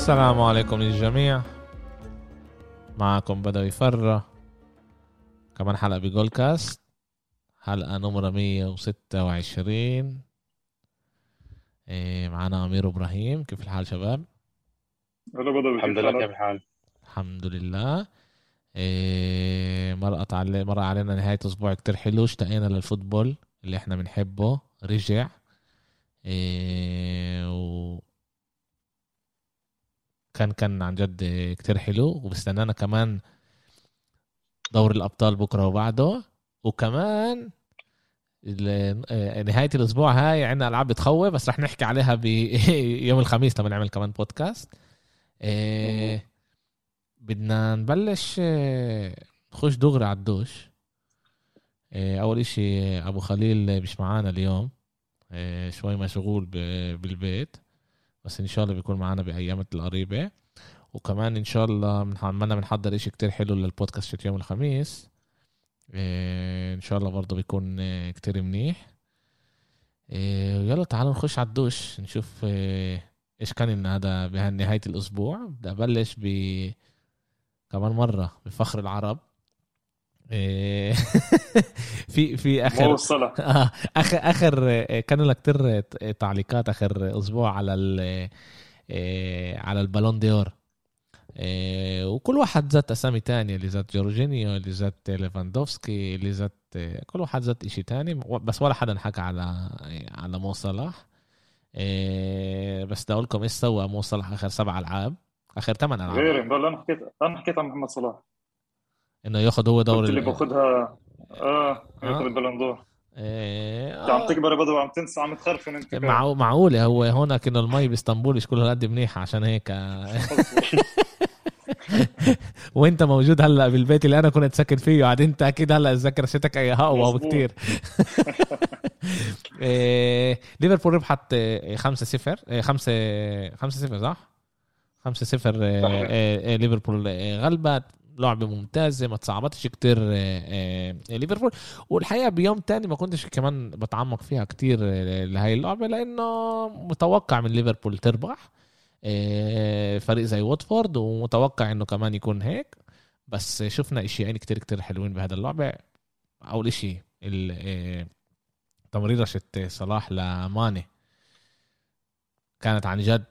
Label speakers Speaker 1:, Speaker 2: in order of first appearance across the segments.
Speaker 1: السلام عليكم للجميع. معكم بدوي فرة. كمان حلقة بجول كاست حلقة نمرة 126 إيه معنا أمير إبراهيم. كيف الحال شباب؟
Speaker 2: هلا بدوي
Speaker 3: الحمد لله كيف الحال؟
Speaker 1: الحمد لله. إيه مرقت علي مر علينا نهاية أسبوع كتير حلو. اشتقينا للفوتبول اللي إحنا بنحبه. رجع. إيه و كان كان عن جد كتير حلو وبستنانا كمان دور الأبطال بكرة وبعده. وكمان ال- نهاية الأسبوع هاي عندنا ألعاب بتخوف بس رح نحكي عليها بيوم الخميس لما نعمل كمان بودكاست. إيه بدنا نبلش نخش دغري على الدوش. إيه، أول إشي أبو خليل مش معانا اليوم. إيه، شوي مشغول بالبيت. بس إن شاء الله بيكون معنا بايامات القريبة. وكمان إن شاء الله عمالنا بنحضر إشي كتير حلو للبودكاست يوم الخميس. إيه إن شاء الله برضه بيكون إيه كتير منيح. إيه يلا تعالوا نخش على الدوش نشوف إيش كان لنا هذا بنهاية الأسبوع. بدي أبلش ب كمان مرة بفخر العرب. في في اخر آه، اخر آخر كان لك كتير تعليقات آخر أسبوع على ال آه، على ال Ballon d'Or. آه، وكل واحد ذات أسامي تانية اللي ذات جورجينيو اللي ذات ليفاندوفسكي اللي ذات آه، كل واحد ذات إشي تاني. بس ولا حدا حكى على على مو صلاح. آه، بس بدي أقول لكم إيش سوى مو صلاح آخر سبع ألعاب. آخر ثمان ألعاب.
Speaker 2: غيري بل أنا حكيت أنا حكيت عن محمد صلاح.
Speaker 1: إنه ياخذ هو دور
Speaker 2: قلت اللي
Speaker 1: ال-
Speaker 2: باخذها آه
Speaker 1: آه.
Speaker 2: البالون دور.
Speaker 1: آه،
Speaker 2: انت عم تكبر يا بدوي عم تنسى عم تخرفن انت.
Speaker 1: معو معقولة هو هون كأنه المي باسطنبول مش كل هالقد منيحة عشان هيك. وإنت موجود هلأ بالبيت اللي أنا كنت ساكن فيه عاد إنت أكيد هلأ أي اقوى إيه، ليفربول ربحت 5 0 5 5 0 صح؟ 5 0 ليفربول آه، غلبت. لعبه ممتازه ما تصعبتش كتير آه، آه، ليفربول. والحقيقة بيوم تاني ما كنتش كمان بتعمق فيها كتير آه، لهي اللعبة لأنه متوقع من ليفربول تربح فريق زي واتفورد ومتوقع إنه كمان يكون هيك. بس شفنا اشياء كتير كتير حلوين بهذا اللعبة. أول إشي تمريرة صلاح لماني. كانت عن جد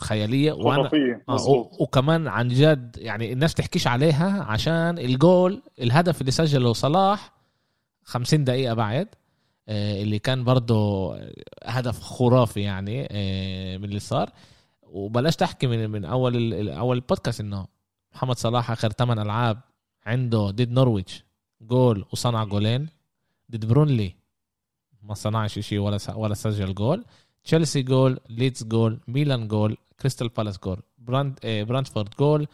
Speaker 1: خيالية وأنا
Speaker 2: خرافية
Speaker 1: آه وكمان عن جد يعني الناس تحكيش عليها عشان الجول الهدف اللي سجله صلاح 50 دقيقة بعد آه، اللي كان برضه هدف خرافي يعني آه، من اللي صار. وبلاش تحكي من من أول أول البودكاست إنه محمد صلاح آخر 8 ألعاب عنده ضد نورويتش جول وصنع جولين ضد برنلي ما صنعش شيء ولا ولا سجل جول. تشيلسي جول ليدز جول ميلان جول كريستال بالاس جول براند برانتفورد جول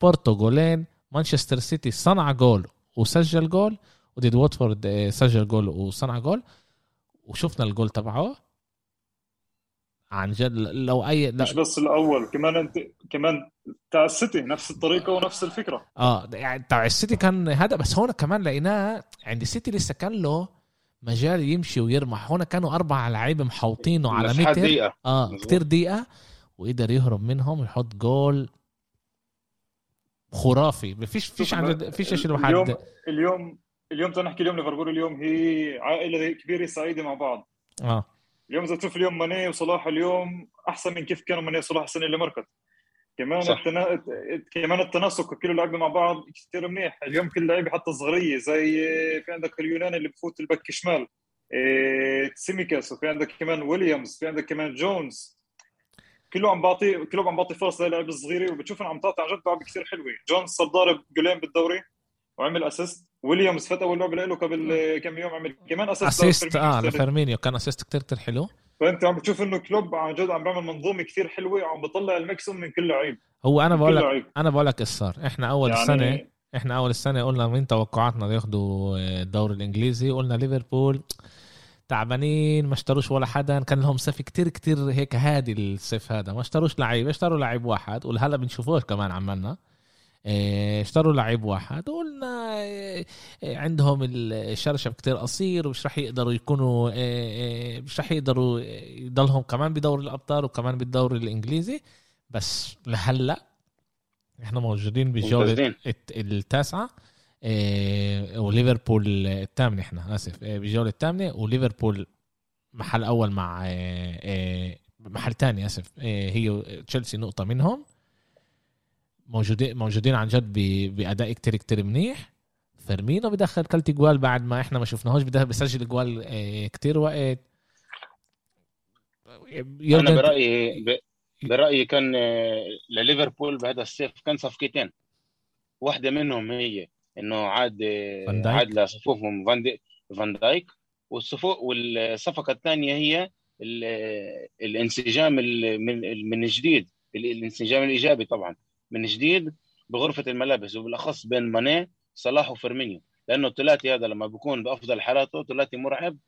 Speaker 1: بورتو جولين مانشستر سيتي صنع جول وسجل جول وضد واتفورد سجل جول وصنع جول وشفنا الجول تبعه. عن جد لو اي لا.
Speaker 2: مش بس الأول كمان انت كمان تاع السيتي نفس الطريقة ونفس الفكرة.
Speaker 1: آه يعني تبع السيتي كان هذا بس هون كمان لقيناه عند السيتي لسه كان له مجال يمشي ويرمح. هون كانوا أربع لعيبة محوطينه على متر
Speaker 3: دقيقة.
Speaker 1: آه
Speaker 3: مظبوط.
Speaker 1: كتير دقيقة. وقدر يهرب منهم ويحط جول خرافي. ما فيش فيش عن فيش شيء
Speaker 2: اليوم
Speaker 1: الواحد
Speaker 2: اليوم اليوم نحكي اليوم ليفربول اليوم هي عائلة كبيرة سعيدة مع بعض.
Speaker 1: آه.
Speaker 2: اليوم اذا تشوف اليوم ماني وصلاح اليوم أحسن من كيف كانوا ماني وصلاح السنة اللي مرقت. كمان
Speaker 3: صح.
Speaker 2: التنا... كمان التناسق كل لعبه مع بعض كثير منيح. اليوم كل لعيبة حتى صغريه زي في عندك اليوناني اللي بفوت ال back شمال إيه... سيميكاس وفي عندك كمان ويليامز في عندك كمان جونز. كله عم بعطي كله عم بعطي فرص للاعب الصغيرة وبتشوف إنه عم تعطي عن جد لعبه كثير حلوة. جونز صار ضارب جولين بالدوري وعمل assist ويليامز فات اول لعبة له قبل كم يوم عمل كمان assist
Speaker 1: assist آه لفيرمينيو كان assist كتير كتير حلو.
Speaker 2: فأنت عم بتشوف إنه كلوب عن جد عم بيعمل منظومة كثير حلوة وعم بيطلع ال maximum من كل لعيب.
Speaker 1: هو
Speaker 2: أنا
Speaker 1: بقول لك أنا بقول لك إيش صار إحنا أول
Speaker 2: يعني
Speaker 1: السنة إحنا أول السنة قلنا من توقعاتنا ياخذوا الدوري الإنجليزي. قلنا ليفربول تعبانين ما اشتروش ولا حدا. كان لهم صيف كتير كتير هيك هادي الصيف هذا. ما اشتروش لعيب اشتروا لعيب واحد. وهلا بنشوفوش كمان عمالنا اشتروا لعيب واحد. وقلنا إيه، إيه، عندهم الشرشف كتير قصير ومش رح يقدروا يكونوا إيه، إيه، مش رح يقدروا يضلهم كمان بدوري الأبطال وكمان بالدوري الإنجليزي. بس لهلأ إحنا موجودين بالجوله التاسعة إيه وليفربول الثامنة إحنا آسف إيه بالجوله الثامنة وليفربول محل أول مع إيه إيه محل ثاني آسف إيه هي تشيلسي نقطة منهم. موجودين موجودين عن جد بأداء كتير كتير منيح. فيرمينو بدخل ثلاث جوال بعد ما إحنا ما شفناهوش بسجل جوال إيه كتير وقت.
Speaker 3: أنا برايي برأيي كان آه، لليفربول بهذا الصيف كان صفقتين. واحدة منهم هي إنه عاد آه، عاد لصفوفهم فان فان دايك. والصفوف والصفقة الثانية هي الانسجام من من جديد الانسجام الإيجابي طبعا. من جديد بغرفة الملابس وبالأخص بين ماني صلاح وفيرمينيو. لأنه الثلاثي هذا لما بيكون بأفضل حالاته ثلاثي مرعب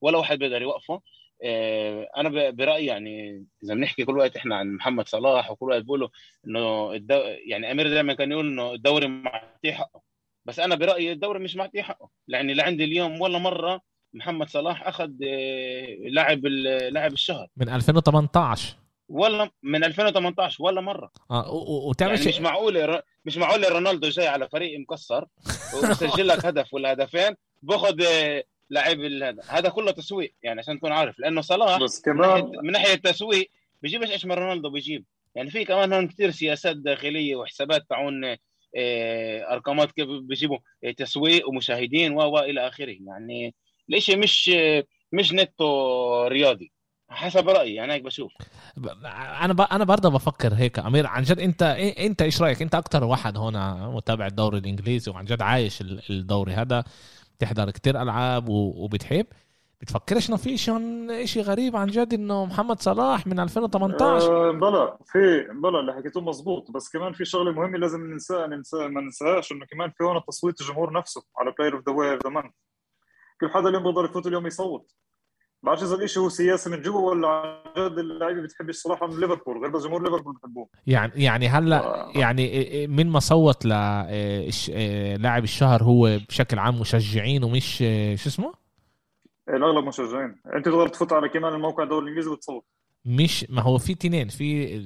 Speaker 3: ولا واحد بيقدر يوقفه. آه، أنا برأيي يعني إذا بنحكي كل وقت إحنا عن محمد صلاح وكل وقت بيقولوا إنه الدو... يعني أمير دائما كان يقول إنه الدوري معطيه حقه. بس أنا برأيي الدوري مش معطيه حقه. يعني لعندي اليوم ولا مرة محمد صلاح أخذ آه، لاعب لاعب الشهر.
Speaker 1: من 2018
Speaker 3: ولا من 2018 ولا مرة.
Speaker 1: آه وتعمل يعني
Speaker 3: مش معقول مش معقول رونالدو جاي على فريق مكسر ويسجل لك هدف ولا هدفين باخذ آه، لاعب هذا. هذا كله تسويق يعني عشان تكون عارف. لأنه صلاح بس كمان من ناحية التسويق بيجيبش إيش ما رونالدو بيجيب. يعني في كمان هون كثير سياسات داخلية وحسابات تعون آه، أرقامات كيف بيجيبوا آه، تسويق ومشاهدين و إلى آخره. يعني الشيء مش مش نتو رياضي. حسب رأيي أنا هيك بشوف.
Speaker 1: أنا ب... أنا برضه بفكر هيك أمير. عن جد أنت أنت إيش رأيك؟ أنت أكثر واحد هون متابع الدوري الإنجليزي وعن جد عايش الدوري هذا بتحضر كتير ألعاب وبتحب. بتفكرش إنه في شيء شيء غريب عن جد إنه محمد صلاح من 2018
Speaker 2: أه بلا في بلا اللي حكيته مزبوط بس كمان في شغلة مهمة لازم ننساها ننسى ما ننساهاش إنه كمان في هون تصويت الجمهور نفسه على player of the the month كل حدا اليوم بيقدر يفوت اليوم يصوت. بعرفش إذا الشيء هو سياسي من جوا ولا عن جد اللعيبة بتحب الصراحه من ليفربول غير بس جمهور ليفربول بحبوه
Speaker 1: يعني يعني هلأ. يعني من ما صوت للاعب آه، الشهر هو بشكل عام مشجعين ومش شو اسمه؟
Speaker 2: الأغلب مشجعين. أنت تقدر تفوت على كمان الموقع الدوري الإنجليزي وتصوت.
Speaker 1: مش ما هو في تنين في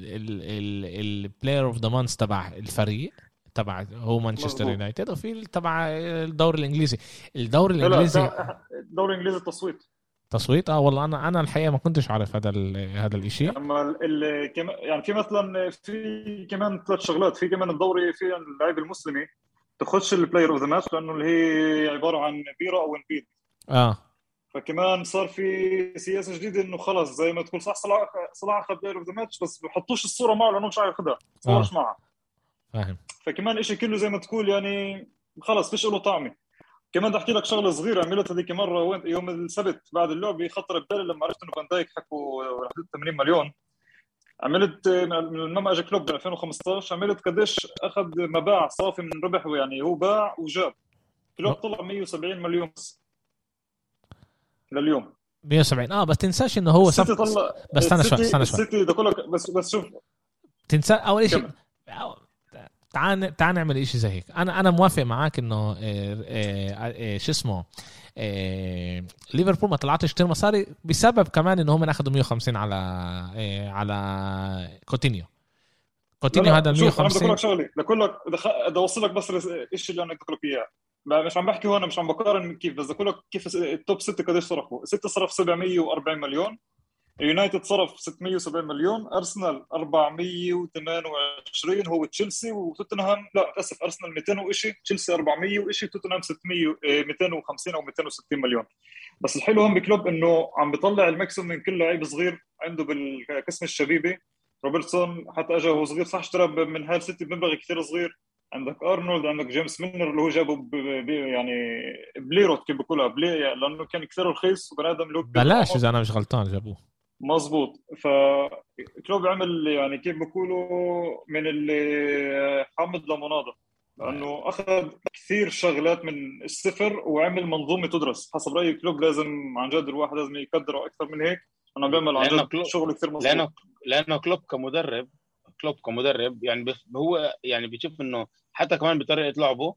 Speaker 1: ال player of the month تبع الفريق تبع هو مانشستر يونايتد وفي تبع الدوري الإنجليزي. الدوري الإنجليزي
Speaker 2: الدوري الإنجليزي التصويت.
Speaker 1: تصويت؟ آه والله أنا أنا الحقيقة ما كنتش عارف هذا هذا الشيء
Speaker 2: أما يعني في مثلا في كمان ثلاث شغلات. في كمان الدوري في اللاعب المسلمي تخش البلاير اوف ذا ماتش لأنه اللي هي عبارة عن بيرا أو انبيد
Speaker 1: آه.
Speaker 2: فكمان صار في سياسة جديدة إنه خلص زي ما تقول صح صلاح صلاح اخذ بلاير اوف ذا ماتش بس بحطوش الصورة معه لأنه مش عارف ياخذها صورش آه. معه.
Speaker 1: فاهم.
Speaker 2: فكمان شيء كله زي ما تقول يعني خلص فيش له طعمه كمان بدي احكي لك شغلة صغيرة. عملتها هذيك مرة وين يوم السبت بعد اللعبه خطر ببالي لما عرفت إنه فان دايك حكوا 80 مليون. عملت من لما اجى كلوب ب 2015 عملت قديش أخذ مباع صافي من ربح يعني هو باع وجاب. كلوب طلع 170 مليون لليوم.
Speaker 1: 170 آه بس تنساش إنه هو
Speaker 2: صف... طلع
Speaker 1: بس استنى شوي استنى شوي.
Speaker 2: السيتي بس بس شوف.
Speaker 1: تنسى أول شيء تعال تعال نعمل شيء زي هيك. أنا أنا موافق معك إنه آه، آه، آه، شو اسمه ليفربول ما طلعتش كثير مصاري بسبب كمان إنه هم أخذوا 150 على على كوتينيو. كوتينيو هذا ال 150
Speaker 2: بدي لك شغلة. بدي لك بدي أوصل لك بس الشيء اللي أنا قلت لك إياه. مش عم بحكي هون مش عم بقارن كيف بس بدي لك كيف ال top 6 قديش صرفوا. 6 صرف 740 مليون. يونايتد صرف 670 مليون أرسنال 428 هو تشيلسي وتوتنهام لا اسف أرسنال 200 وشيء تشيلسي 400 وشيء توتنهام 600 250 أو 260 مليون. بس الحلو هم بكلوب إنه عم بيطلع ال maximum من كل لعيب صغير عنده بالقسم الشبيبي. روبرتسون حتى اجى وهو صغير صح اشترى من هال سيتي بمبلغ كثير صغير. عندك أرنولد عندك جيمس ميلنر اللي هو جابه يعني بليروت كيف بقولها بلي لأنه كان كثير رخيص وبني آدم
Speaker 1: بلاش إذا أنا مش غلطان جابوه.
Speaker 2: مظبوط. فكلوب عمل يعني كيف بقولوا من الحامض ليموناضة لأنه أخذ كثير شغلات من الصفر وعمل منظومة تدرس. حسب رأيي كلوب لازم عن جد الواحد لازم يقدره أكثر من هيك. أنا بيعمل عن جد شغل كثير مظبوط.
Speaker 3: لأنه لأنه كلوب كمدرب كلوب كمدرب يعني هو يعني بيشوف إنه حتى كمان بطريقة لعبه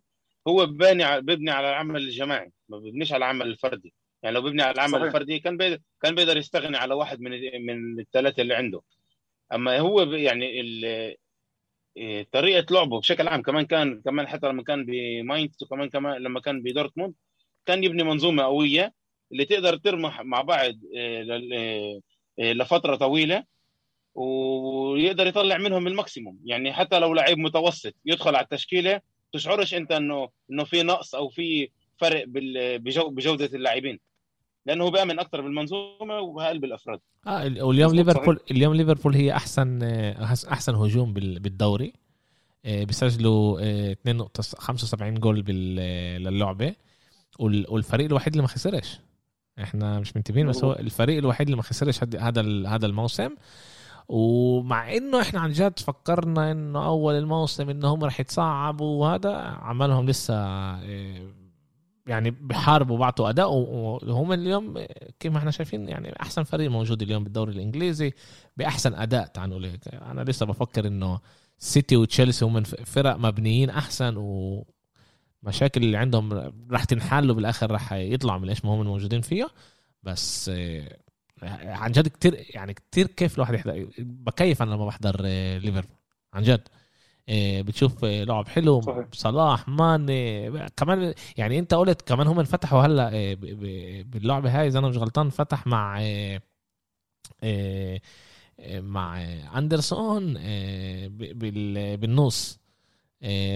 Speaker 3: هو ببني بيبني على العمل الجماعي ما بيبنيش على العمل الفردي. يعني لو بيبني على العمل صحيح. الفردي كان بيقدر كان بيقدر يستغني على واحد من من الثلاثة اللي عنده. أما هو يعني إيه، طريقة لعبه بشكل عام كمان كان كمان حتى لما كان بماينز وكمان كمان لما كان بدورتموند كان يبني منظومة قوية اللي تقدر ترمح مع بعض إيه، إيه، لفترة طويلة ويقدر يطلع منهم الماكسيموم. يعني حتى لو لعيب متوسط يدخل على التشكيلة تشعرش أنت انه إنه في نقص أو في فرق بجودة اللاعبين. لأنه هو بيامن أكثر بالمنظومة وبقلب الافراد
Speaker 1: آه واليوم ليفربول اليوم ليفربول هي أحسن أحسن هجوم بالدوري. آه، بيسجلوا 2.75 آه، جول للعبة. والفريق الوحيد اللي ما خسرش. إحنا مش منتبهين بس هو الفريق الوحيد اللي ما خسرش هذا هذا الموسم. ومع إنه إحنا عن جد فكرنا إنه أول الموسم انه هم رح يتصعبوا وهذا عملهم لسه آه، يعني بحاربوا وبعطوا أداء وهم اليوم كما إحنا شايفين يعني أحسن فريق موجود اليوم بالدوري الإنجليزي بأحسن أداء تعال نقول هيك أنا لسه بفكر إنه سيتي وتشيلسي هم فرق مبنيين أحسن ومشاكل اللي عندهم راح تنحل بالآخر راح يطلعوا من إيش ما هم موجودين فيها بس آه، عن جد كتير يعني كتير كيف الواحد يحضر. بكيف أنا لما بحضر آه، ليفربول. عن جد. بتشوف آه، لعب حلو صحيح. صلاح مان كمان يعني انت قلت كمان هم انفتحوا هلا آه، باللعبة هاي إذا أنا مش غلطان فتح مع مع هندرسون بالنص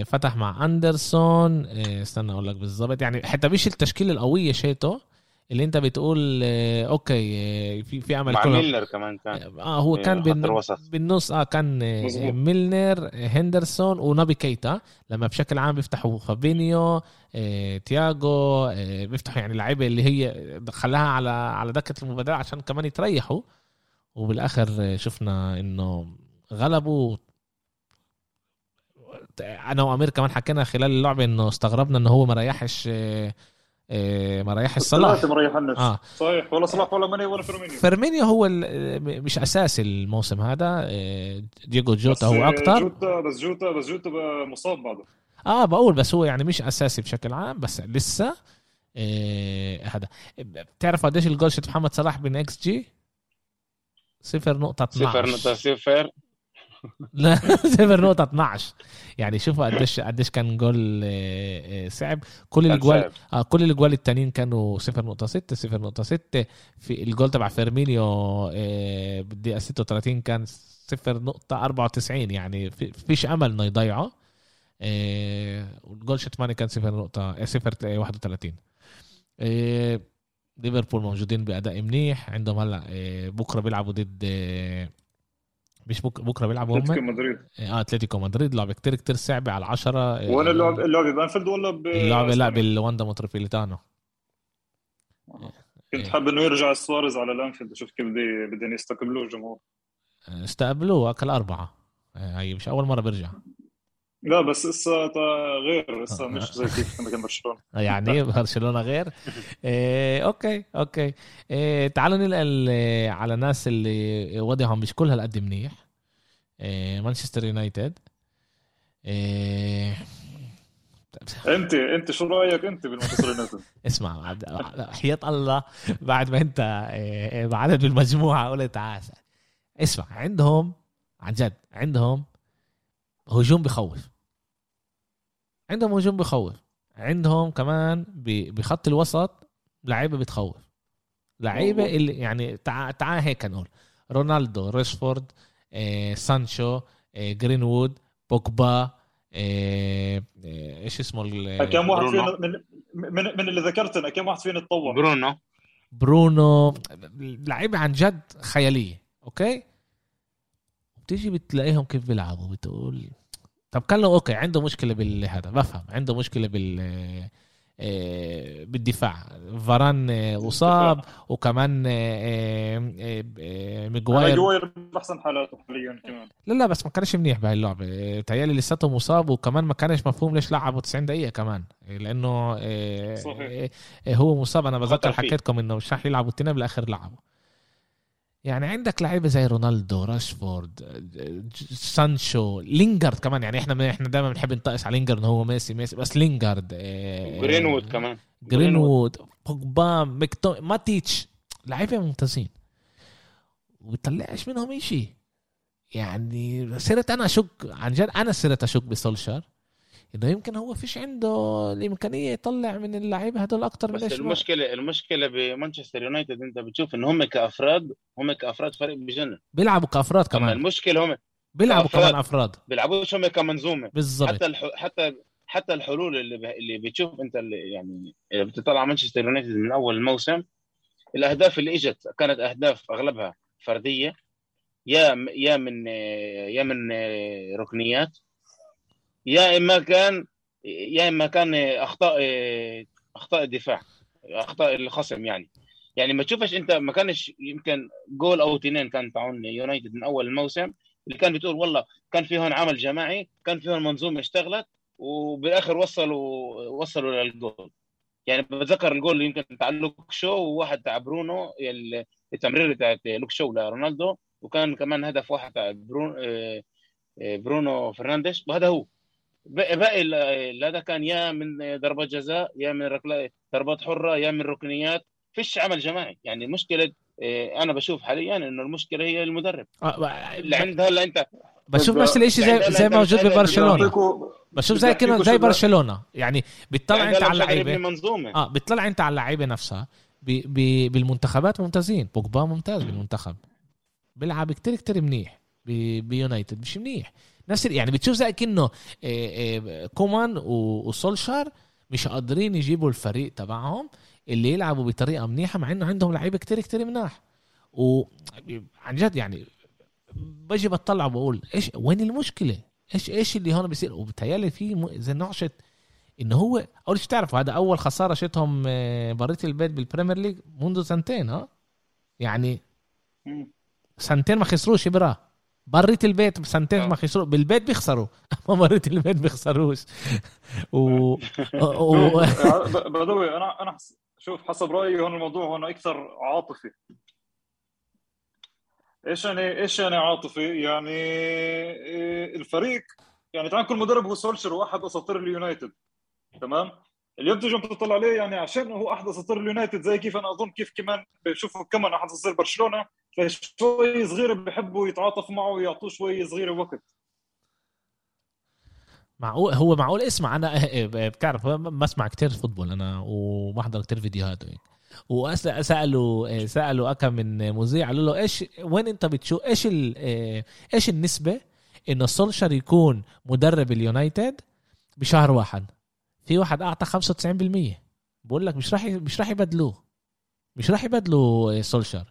Speaker 1: فتح مع هندرسون استنى أقول لك بالظبط يعني حتى مش التشكيلة القوية شيته اللي انت بتقول آه، okay آه، في في امل
Speaker 3: مع ميلنر كمان كان.
Speaker 1: آه هو كان بين بالنص. آه كان آه، ميلنر هندرسون ونابي كيتا. لما بشكل عام بيفتحوا فابينيو آه، تياجو آه، بيفتحوا يعني لعيبة اللي هي خلاها على على دكة المبادرة عشان كمان يتريحوا. وبالآخر شفنا إنه غلبوا. أنا وأمير كمان حكينا خلال اللعبة إنه استغربنا إنه هو ما ريحش آه، ما ريح صلاح.
Speaker 2: ثلاثة مريح النفس. آه. صحيح ولا صلاح ولا ماني ولا فيرمينيو.
Speaker 1: فيرمينيو هو مش أساسي الموسم هذا. آه، ديجو جوتا هو أكثر.
Speaker 2: جوتا بس جوتا بس جوتا مصاب بعده.
Speaker 1: آه بقول بس هو يعني مش أساسي بشكل عام بس لسه آه هذا. بتعرف قديش الجول شت محمد صلاح بين إكس جي
Speaker 3: 0.12 صفر.
Speaker 1: لا صفر نقطة 12 يعني شوفوا قديش قديش كان جول آه، آه، صعب. كل الجوال آه كل الجوال التانيين كانوا 0.6 0.6 في الجول تبع فيرمينيو آه، بالدقيقة 36 كان 0.94 يعني فيش أمل إنه يضيعه. والجول شت ماني كان 0.31 ليفربول موجودين بأداء منيح. عندهم هلا بكرة بيلعبوا ضد مش بك... بكرة بيلعبوا هم
Speaker 2: أتلتيكو مدريد.
Speaker 1: آه أتلتيكو مدريد. لعبه كتير كتير صعبه على 10
Speaker 2: آه، وين اللعب اللعبه بأنفيلد ولا ب
Speaker 1: اللعبه لا بالواندا متروبوليتانو.
Speaker 2: آه. كنت حابب إنه يرجع سواريز على الأنفيلد. أشوف كيف بدي بدهم يستقبلوه الجمهور.
Speaker 1: آه، استقبلوه أكل أربعة. هي مش أول مرة بيرجع.
Speaker 2: لا بس لسه غير لسه مش زي كيف كان برشلونة.
Speaker 1: يعني برشلونة غير. إيه okay okay. إيه تعالوا ننقل على ناس اللي وضعهم مش كل هالقد منيح. إيه مانشستر يونايتد. إيه
Speaker 2: أنت أنت شو رأيك أنت بالمانشستر يونايتد؟
Speaker 1: اسمع حياة الله بعد ما أنت إيه، بعدد بالمجموعه قلت تعال. اسمع عندهم عن جد عندهم هجوم بخوف. عندهم هجوم بخوف. عندهم كمان بخط الوسط لعيبة بتخوف. لعيبة اللي يعني تعال تعال هيك نقول. رونالدو راشفورد آه، سانشو آه، جرينوود بوجبا آه، إيش اسمه
Speaker 2: كم واحد فينا من من, من اللي ذكرتنا كم واحد فينا تطور
Speaker 3: برونو.
Speaker 1: برونو. لعيبة عن جد خيالية okay؟ بتيجي بتلاقيهم كيف بيلعبوا بتقول طب كان له okay عنده مشكلة بالهذا بفهم عنده مشكلة بال آه، بالدفاع. فاران آه، أصاب وكمان آه،
Speaker 2: ميجواير بأحسن حالاته حاليا كمان.
Speaker 1: لا لا بس ما كانش منيح بهاي اللعبة. تهيألي لساته مصاب وكمان ما كانش مفهوم ليش لعبه 90 دقيقة كمان. لأنه صحيح. هو مصاب. أنا بذكر حكيتكم إنه مش راح يلعبوا التنين بالآخر لعبوا. يعني عندك لعيبة زي رونالدو راشفورد سانشو لينجارد كمان. يعني إحنا إحنا دائما بنحب ننتقص على لينجارد هو ميسي ميسي. بس لينجارد
Speaker 3: آه، جرينوود كمان.
Speaker 1: جرينوود بوجبا مكتو ماتيتش. لعيبة ممتازين. وبتطلعش منهم شيء يعني صرت أنا أشك عن جد أنا صرت أشك بسولشر انه يمكن هو فيش عنده الإمكانية يطلع من اللعيبة هدول أكثر من
Speaker 3: بس المشكلة المشكلة بمانشستر يونايتد أنت بتشوف إن هم كأفراد هم كأفراد فريق بجنن.
Speaker 1: بيلعبوا كأفراد كمان.
Speaker 3: المشكلة هم
Speaker 1: بيلعبوا كمان أفراد.
Speaker 3: بيلعبوش هم كمنظومة.
Speaker 1: بالضبط.
Speaker 3: حتى الح... حتى حتى الحلول اللي ب... اللي بتشوف أنت اللي يعني اللي بتطلع مانشستر يونايتد من أول الموسم الأهداف اللي إجت كانت أهداف أغلبها فردية يا يا من يا من ركنيات يا إما كان يا إما كان أخطاء أخطاء الدفاع أخطاء الخصم يعني. يعني ما تشوفش أنت ما كانش يمكن جول أو اثنين كان تاعون يونايتد من أول الموسم اللي كان بتقول والله كان في هون عمل جماعي كان في هون منظومة اشتغلت وبالآخر وصلوا وصلوا للجول. يعني بتذكر الجول اللي يمكن تاع لوك شو وواحد تاع برونو التمرير تاعت لوك شو لرونالدو وكان كمان هدف واحد تاع برونو آه، آه، برونو فرنانديش وهذا هو. باقي هذا كان يا من ضربات جزاء يا من ركلات ضربات حرة يا من ركنيات. فيش عمل جماعي. يعني مشكله آه، أنا بشوف حاليا إنه المشكلة هي المدرب. اللي عند هلا أنت.
Speaker 1: بشوف نفس الشيء زي زي موجود ببرشلونة. بشوف زي كده زي برشلونة. يعني بتطلع أنت على اللعيبة. آه بتطلع أنت على اللعيبة نفسها. بي بي بالمنتخبات ممتازين. بوجبا ممتاز بالمنتخب. بيلعب كتير كتير منيح. بيونايتد. مش منيح. نفس يعني بتشوف زي كأنه آه، آه، كومان وسولشار مش قادرين يجيبوا الفريق تبعهم اللي يلعبوا بطريقة منيحة مع إنه عندهم لعيبة كتير كتير مناح. وعن جد يعني بجي بطلع وبقول إيش وين المشكلة؟ إيش إيش اللي هون بيصير؟ وبتهيألي في زي نعشة انه هو اول شيء تعرفوا هذا أول خسارة شتهم آه، بريت البيت بالبريمير ليج منذ سنتين ها؟ يعني سنتين ما خسروش برا. بريت البيت بسنتين ما خسروا. بالبيت بيخسروا. اما بريت البيت بيخسروش. و,
Speaker 2: و... بدوي أنا أنا شوف حسب رأيي هون الموضوع هون أكثر عاطفي. إيش يعني إيش يعني عاطفي؟ يعني إيه، الفريق يعني تعال كل مدرب هو سولشر واحد أساطير اليونايتد. تمام؟ اليوم تيجي تطلع عليه يعني عشان هو أحد أساطير اليونايتد زي كيف أنا أظن كيف كمان بشوفوا كمان أحد أساطير برشلونة فشوي صغير بحبوا يتعاطفوا معه ويعطوه شوي صغيره وقت.
Speaker 1: معقول؟ هو معقول؟ اسمع أنا بتعرف بسمع كتير football أنا وبحضر كتير فيديوهات. وهيك وسالوا سألوا اكم من مذيع قالوا له إيش وين أنت بتشوف إيش إيش النسبة انه سولشر يكون مدرب اليونايتد بشهر واحد؟ في واحد أعطى 95% بقول لك مش راح مش راح يبدلوه. مش راح يبدلوا سولشر.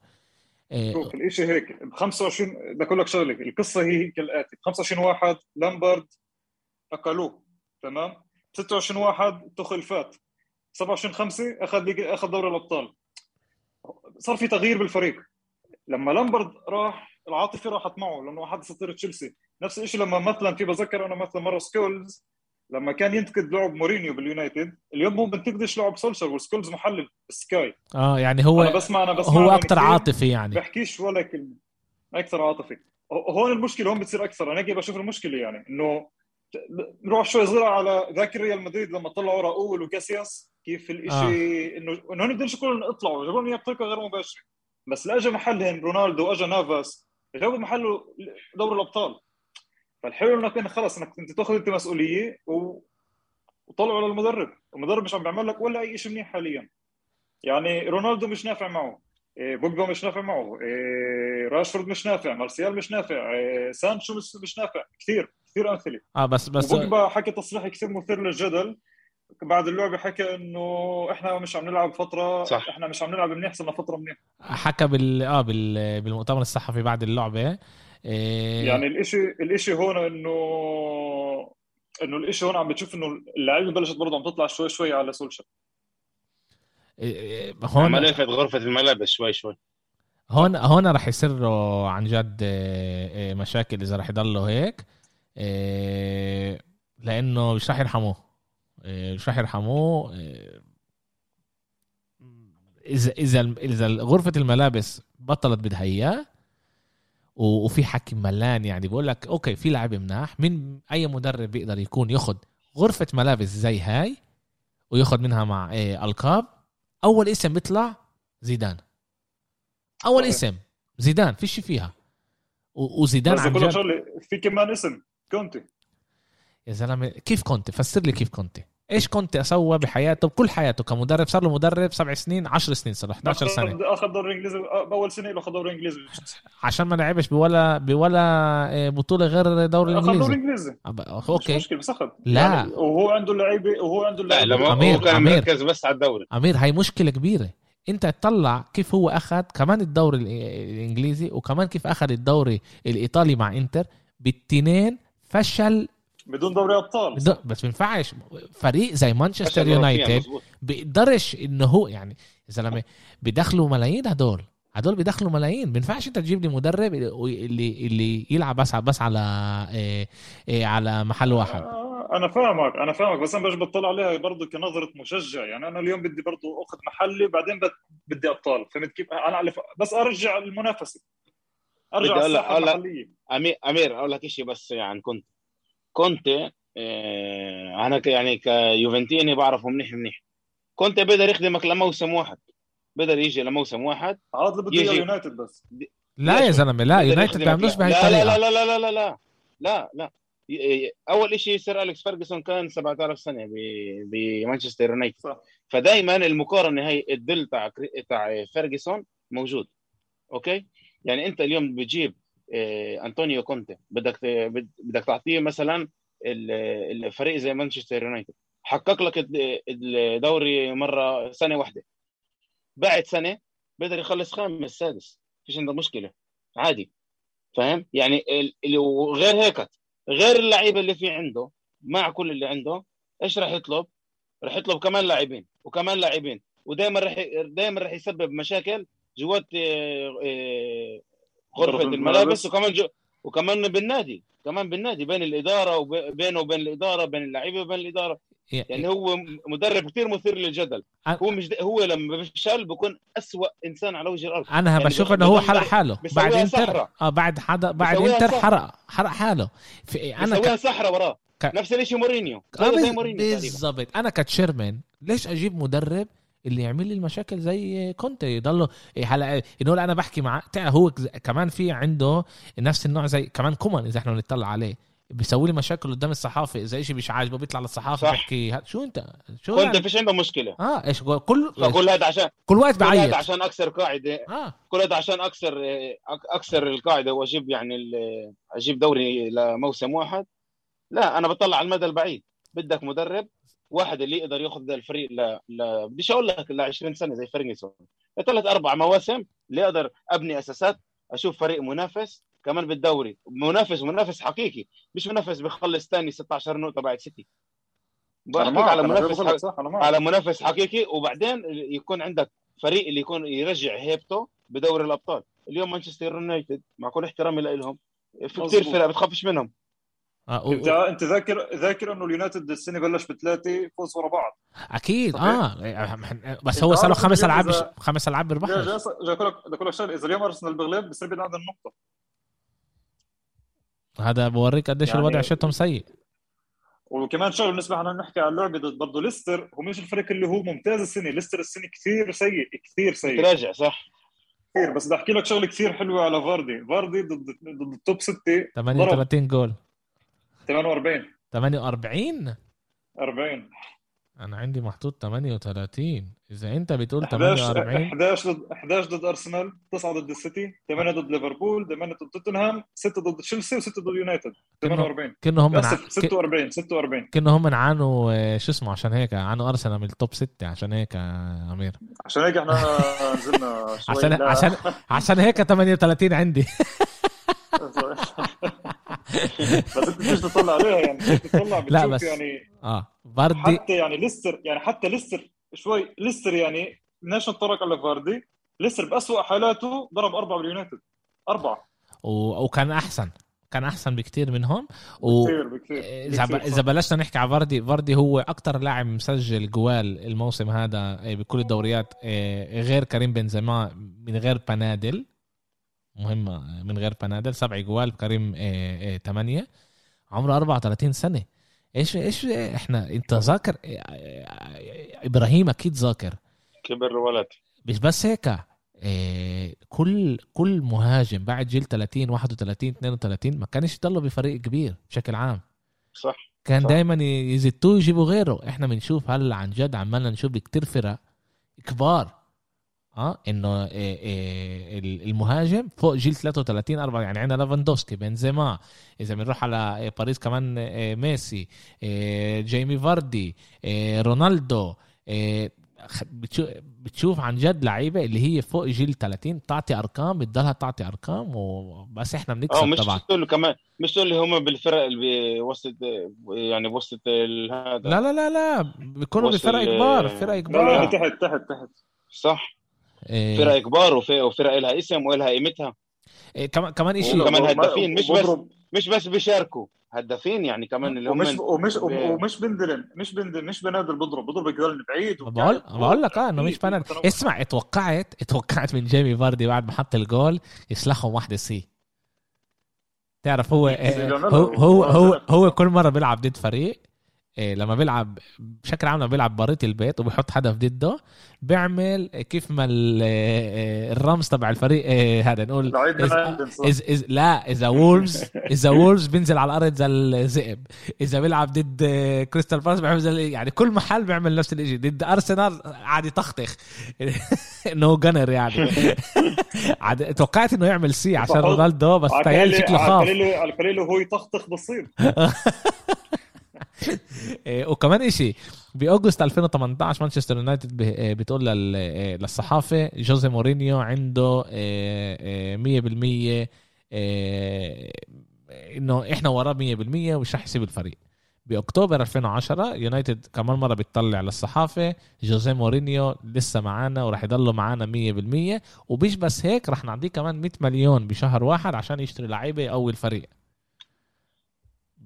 Speaker 2: شوف الشيء هيك ب 25 بدي أقول لك شغلة القصة هي كالاتي ب 25 واحد لامبرد أكلوه تمام؟ 26 واحد تخل فات. 27 5 أخذ أخذ دوري الأبطال. صار في تغيير بالفريق. لما لامبرد راح العاطفة راحت معه لأنه احد اساطير تشيلسي. نفس الشيء لما مثلا في بذكر أنا مثلا مره سكولز لما كان ينتقد لعب مورينيو باليونايتد اليوم هو بنتقدش لعب سولشر وسكولز محلل بالسكاي.
Speaker 1: آه يعني هو
Speaker 2: أنا بسمع أنا بسمع
Speaker 1: هو أكثر عاطفي يعني.
Speaker 2: بحكيش ولا كلمة. أكثر عاطفي. هون المشكلة هون بتصير أكثر. أنا هيك بشوف المشكلة يعني إنه نروح شوي صغيره على ذاك ريال مدريد لما طلعوا راؤول وكاسياس كيف الإشي آه. انه إنه هن بدهمش كلهم يطلعوا. جابوا لهم اياه بطريقه غير مباشرة. بس لا اجى محلهم رونالدو واجى نافاس جابوا محله دوري الأبطال. فالحلو إنك انت خلص إنك أنت تأخذ انت مسؤوليه و... وطلعوا للمدرب. المدرب مش عم بيعمل لك ولا أي شيء منيح حاليا. يعني رونالدو مش نافع معه. إيه، بوجبا مش نافع معه. إيه، راشفورد مش نافع. مارسيال مش نافع. إيه، سانشو مش مش نافع. كثير. كثير أمثلة.
Speaker 1: آه بس بس
Speaker 2: بوجبا حكى تصريح كثير مثير للجدل. بعد اللعبة حكى إنه إحنا مش عم نلعب فترة. صح. إحنا مش عم نلعب منيح صرنا فترة منيح
Speaker 1: حكى بال آه بال... بالمؤتمر الصحفي بعد اللعبة
Speaker 2: إيه... يعني الإشي الإشي هون إنه إنه الإشي هون عم بتشوف إنه اللعيبة بلشت برضه عم تطلع شوي شوي على سولشر
Speaker 3: إيه، إيه، هون عم غرفة الملابس شوي شوي.
Speaker 1: هون هون راح يصير عن جد مشاكل إذا راح يضلوا هيك. لأنه مش راح يرحموه. مش راح يرحموه. إذا إذا إذا غرفة الملابس بطلت بدها إياه وفي حكي ملان يعني بقول لك okay في لاعب مناح من أي مدرب بيقدر يكون ياخذ غرفة ملابس زي هاي وياخذ منها مع إيه ألقاب؟ أول اسم بيطلع زيدان. أول اسم زيدان فيش فيها. وزيدان
Speaker 2: عن جد في كمان اسم كونتي.
Speaker 1: يا زلمة كيف كونتي؟ فسر لي كيف كونتي. إيش كنت اسوى بحياته؟ بكل حياته كمدرب صار له مدرب سبع سنين 10 سنين صار 11 سنة.
Speaker 2: أخذ دوري إنجليزي بأول سنة له اخذ دوري إنجليزي.
Speaker 1: عشان ما لعبش بولا بولا آه، بطولة غير دوري الإنجليزي. اخذ دوري إنجليزي. أوكي.
Speaker 2: مش مشكلة بس أخذ.
Speaker 1: لا. يعني
Speaker 2: وهو عنده لعيبه وهو عنده لعيبه
Speaker 3: أمير كان أمير. مركز بس على الدوري.
Speaker 1: أمير هاي مشكلة كبيرة. أنت تطلع كيف هو أخذ كمان الدوري الإنجليزي وكمان كيف أخذ الدوري الإيطالي مع إنتر بالتنين فشل
Speaker 2: بدون دوري أبطال.
Speaker 1: بدون بس ما ينفعش. فريق زي مانشستر يونايتد بيقدرش إنه هو يعني يا زلمة بيدخلوا ملايين هدول. هدول بيدخلوا ملايين. ما ينفعش أنت تجيب لي مدرب اللي اللي يلعب بس بس على إيه إيه على محل واحد.
Speaker 2: آه، أنا فاهمك أنا فاهمك بس أنا بش بطلع عليها برضه كنظرة مشجع. يعني أنا اليوم بدي برضه أخذ محلي بعدين بدي أبطال. فهمت كيف؟ أنا بس أرجع المنافسة. أرجع الساحه المحلية.
Speaker 3: امير أمير أقول لك شيء بس يعني كنت كونتي آه، أنا يعني كيوفنتيني بعرفه منيح منيح. كونتي بيقدر يخدمك لموسم واحد. بيقدر يجي لموسم واحد
Speaker 2: عاد بده يجي. يونايتد بس.
Speaker 1: لا يا زلمة لا يونايتد ما بيعملوش بهي
Speaker 3: الطريقة. لا لا لا لا لا. لا لا. لا أول شيء سير أليكس فيرجسون كان 7000 سنة بمانشستر يونايتد. فدائما المقارنة هي الدل تاع تاع فيرجسون موجود. Okay؟ يعني أنت اليوم بتجيب أنطونيو كونتي. بدك بدك تعطيه مثلا الفريق زي مانشستر يونايتد. حقق لك الدوري مرة سنة واحدة. بعد سنة بقدر يخلص خامس سادس. فيش عنده مشكلة. عادي. فاهم؟ يعني غير هيك غير اللعيبة اللي في عنده مع كل اللي عنده إيش راح يطلب؟ راح يطلب كمان لاعبين وكمان لاعبين. ودائما راح دائما راح يسبب مشاكل جوات آه، آه، غرفة الملابس وكمان جو وكمان بالنادي كمان بالنادي بين الإدارة وبينه وبين الإدارة بين اللعيبة وبين الإدارة. يعني هو مدرب كثير مثير للجدل. هو مش هو لما بيفشل بيكون أسوأ إنسان على وجه الأرض.
Speaker 1: أنا يعني بشوف إنه هو حرق حاله. بعد انتر آه بعد حدا بعد انتر حرق حرق حاله.
Speaker 3: في أنا ك... سحرة وراه. ك... نفس الشيء مورينيو.
Speaker 1: آه مورينيو بالضبط. أنا ك chairman ليش أجيب مدرب اللي يعمل لي المشاكل زي كونتي. يضله هلا إنه أنا بحكي مع هو كمان في عنده نفس النوع زي كمان كومان إذا إحنا بنطلع عليه. بيسوي لي مشاكل قدام الصحافة. إذا شيء مش عاجبه بيطلع للصحافة بيحكي شو أنت؟
Speaker 3: شو كنت يعني؟ فيش عنده مشكلة.
Speaker 1: آه إيش كل
Speaker 3: كل هذا عشان
Speaker 1: كل وقت بعيط. كل
Speaker 3: عشان أكسر قاعدة. آه. كل هذا عشان اكسر أكسر القاعدة وأجيب يعني أجيب دوري لموسم واحد. لا أنا بطلع على المدى البعيد. بدك مدرب واحد اللي يقدر ياخذ الفريق ل ل بديش أقول لك ل 20 سنة زي فيرجسون ثلاث أربع مواسم اللي أقدر أبني أساسات أشوف فريق منافس كمان بالدوري. منافس منافس حقيقي مش منافس بيخلص ثاني 16 نقطة بعد سيتي. بحكي على منافس حق... على منافس حقيقي وبعدين يكون عندك فريق اللي يكون يرجع هيبته بدوري الأبطال. اليوم مانشستر يونايتد مع كل احترامي لهم في كثير فرق بتخافش منهم.
Speaker 2: آه انت انت ذاكر ذاكر انه اليونايتد السنة بلش بثلاثة فوز ورا بعض.
Speaker 1: أكيد آه بس هو صار له خمس ألعاب خمس ألعاب بيربحش
Speaker 2: جاي أقول لك شغله إذا اليوم أرسنال بغلب بصير بعيد عن النقطة.
Speaker 1: هذا بوريك قديش يعني الوضع شتهم سيء.
Speaker 2: وكمان شغله بالنسبة لنا نحكي عن اللعبة ضد برضه ليستر هو مش الفريق اللي هو ممتاز السنة. ليستر السنة كثير سيء كثير سيء.
Speaker 3: راجع صح.
Speaker 2: كثير بس بدي أحكي لك شغلة كثير حلوة على فاردي. فاردي ضد ضد ال top 6
Speaker 1: 38 جول.
Speaker 2: 48
Speaker 1: 48
Speaker 2: 40
Speaker 1: أنا عندي محطوط 38 إذا أنت بتقول 48
Speaker 2: 11 ضد 11 ضد أرسنال 9 ضد السيتي 8 ضد ليفربول 8 ضد توتنهام 6 ضد تشيلسي و6 ضد يونايتد. 48
Speaker 1: كنا هم
Speaker 2: 46 46
Speaker 1: كنا هم عانوا شو اسمه؟ عشان هيك عانوا أرسنال من ال top 6 عشان هيك أمير.
Speaker 2: عشان هيك إحنا نزلنا
Speaker 1: عشان عشان عشان هيك 38 عندي.
Speaker 2: بس انت مش تطلع عليها يعني تطلع لا بس يعني
Speaker 1: آه فاردي
Speaker 2: حتى يعني ليستر يعني حتى ليستر شوي ليستر يعني بدناش نتطرق على فاردي ليستر بأسوأ حالاته ضرب أربعة باليونايتد أربعة.
Speaker 1: و... وكان أحسن كان أحسن بكثير منهم. و بكثير إذا إذا بلشنا نحكي على فاردي فاردي هو أكثر لاعب مسجل جوال الموسم هذا آه، بكل الدوريات آه، غير كريم بنزيما من غير بنادل. مهمة من غير بنادل. سبع جوال كريم ثمانيه عمره 34 سنة. إيش إيش إحنا أنت ذاكر؟ إبراهيم أكيد ذاكر.
Speaker 3: كبر الولد.
Speaker 1: مش بس هيك إيه كل كل مهاجم بعد جيل 30 31 32 ما كانش يضلوا بفريق كبير بشكل عام.
Speaker 3: صح
Speaker 1: كان دائما يزتوه يجيبوا غيره. إحنا بنشوف هلأ عن جد عمالنا نشوف كتير فرق كبار. آه إنه إيه إيه المهاجم فوق جيل 33 4 يعني عندنا ليفاندوسكي بنزيما إذا بنروح على إيه باريس كمان ميسي جيمي فاردي رونالدو بتشوف عن جد لعيبة اللي هي فوق جيل 30 تعطي أرقام بتضلها تعطي أرقام وبس إحنا بنكسب
Speaker 3: مش طبعا مش كمان مش اللي هم بالفرق اللي بوسط يعني بوسط هذا.
Speaker 1: لا لا لا لا بيكونوا بفرق كبار فرق كبار.
Speaker 2: تحت تحت تحت.
Speaker 3: صح. فرق كبار وفرق لها اسم ولها قيمتها.
Speaker 1: إيه كمان كمان شيء
Speaker 3: كمان هدافين مش بس مش بس بيشاركوا هدافين يعني كمان اللي هم
Speaker 2: ومش ومش ومش بندلن مش بندلن مش بنادل بضرب بضرب الجول بعيد
Speaker 1: بقول بقول لك آه إنه مش بنادل اسمع اتوقعت اتوقعت من جيمي فاردي بعد ما حط الجول يسلخهم واحدة سي. تعرف هو هو هو هو, هو كل مرة بيلعب ضد فريق إيه لما بيلعب بشكل عام لما بيلعب بريت البيت وبيحط حدف ضده بيعمل كيف ما إيه، الرمز تبع الفريق هذا نقول إز إز إز لا إذا وولفز إذا وولفز بينزل على الأرض زي الذئب إذا بيلعب ضد كريستال بالاس بيعمل زي يعني كل محل بيعمل نفس الشيء ضد أرسنال عادي يطخطخ انه جنر يعني. عاد توقعت إنه يعمل سي عشان رونالدو بس تخيل شكله خاف.
Speaker 2: على هو يطخطخ بصير
Speaker 1: إيه، وكمان إشي بأوغست 2018 مانشستر يونايتد إيه، بتقول إيه، للصحافة جوزي مورينيو عنده 100% إنه إحنا وراه 100% ومش رح يسيب الفريق. بأكتوبر 2010 يونايتد كمان مرة بتطلع للصحافة جوزي مورينيو لسه معانا وراح يضله معانا 100% وبيش بس هيك راح نعطيه كمان 100 مليون بشهر واحد عشان يشتري لعيبة يقوي الفريق.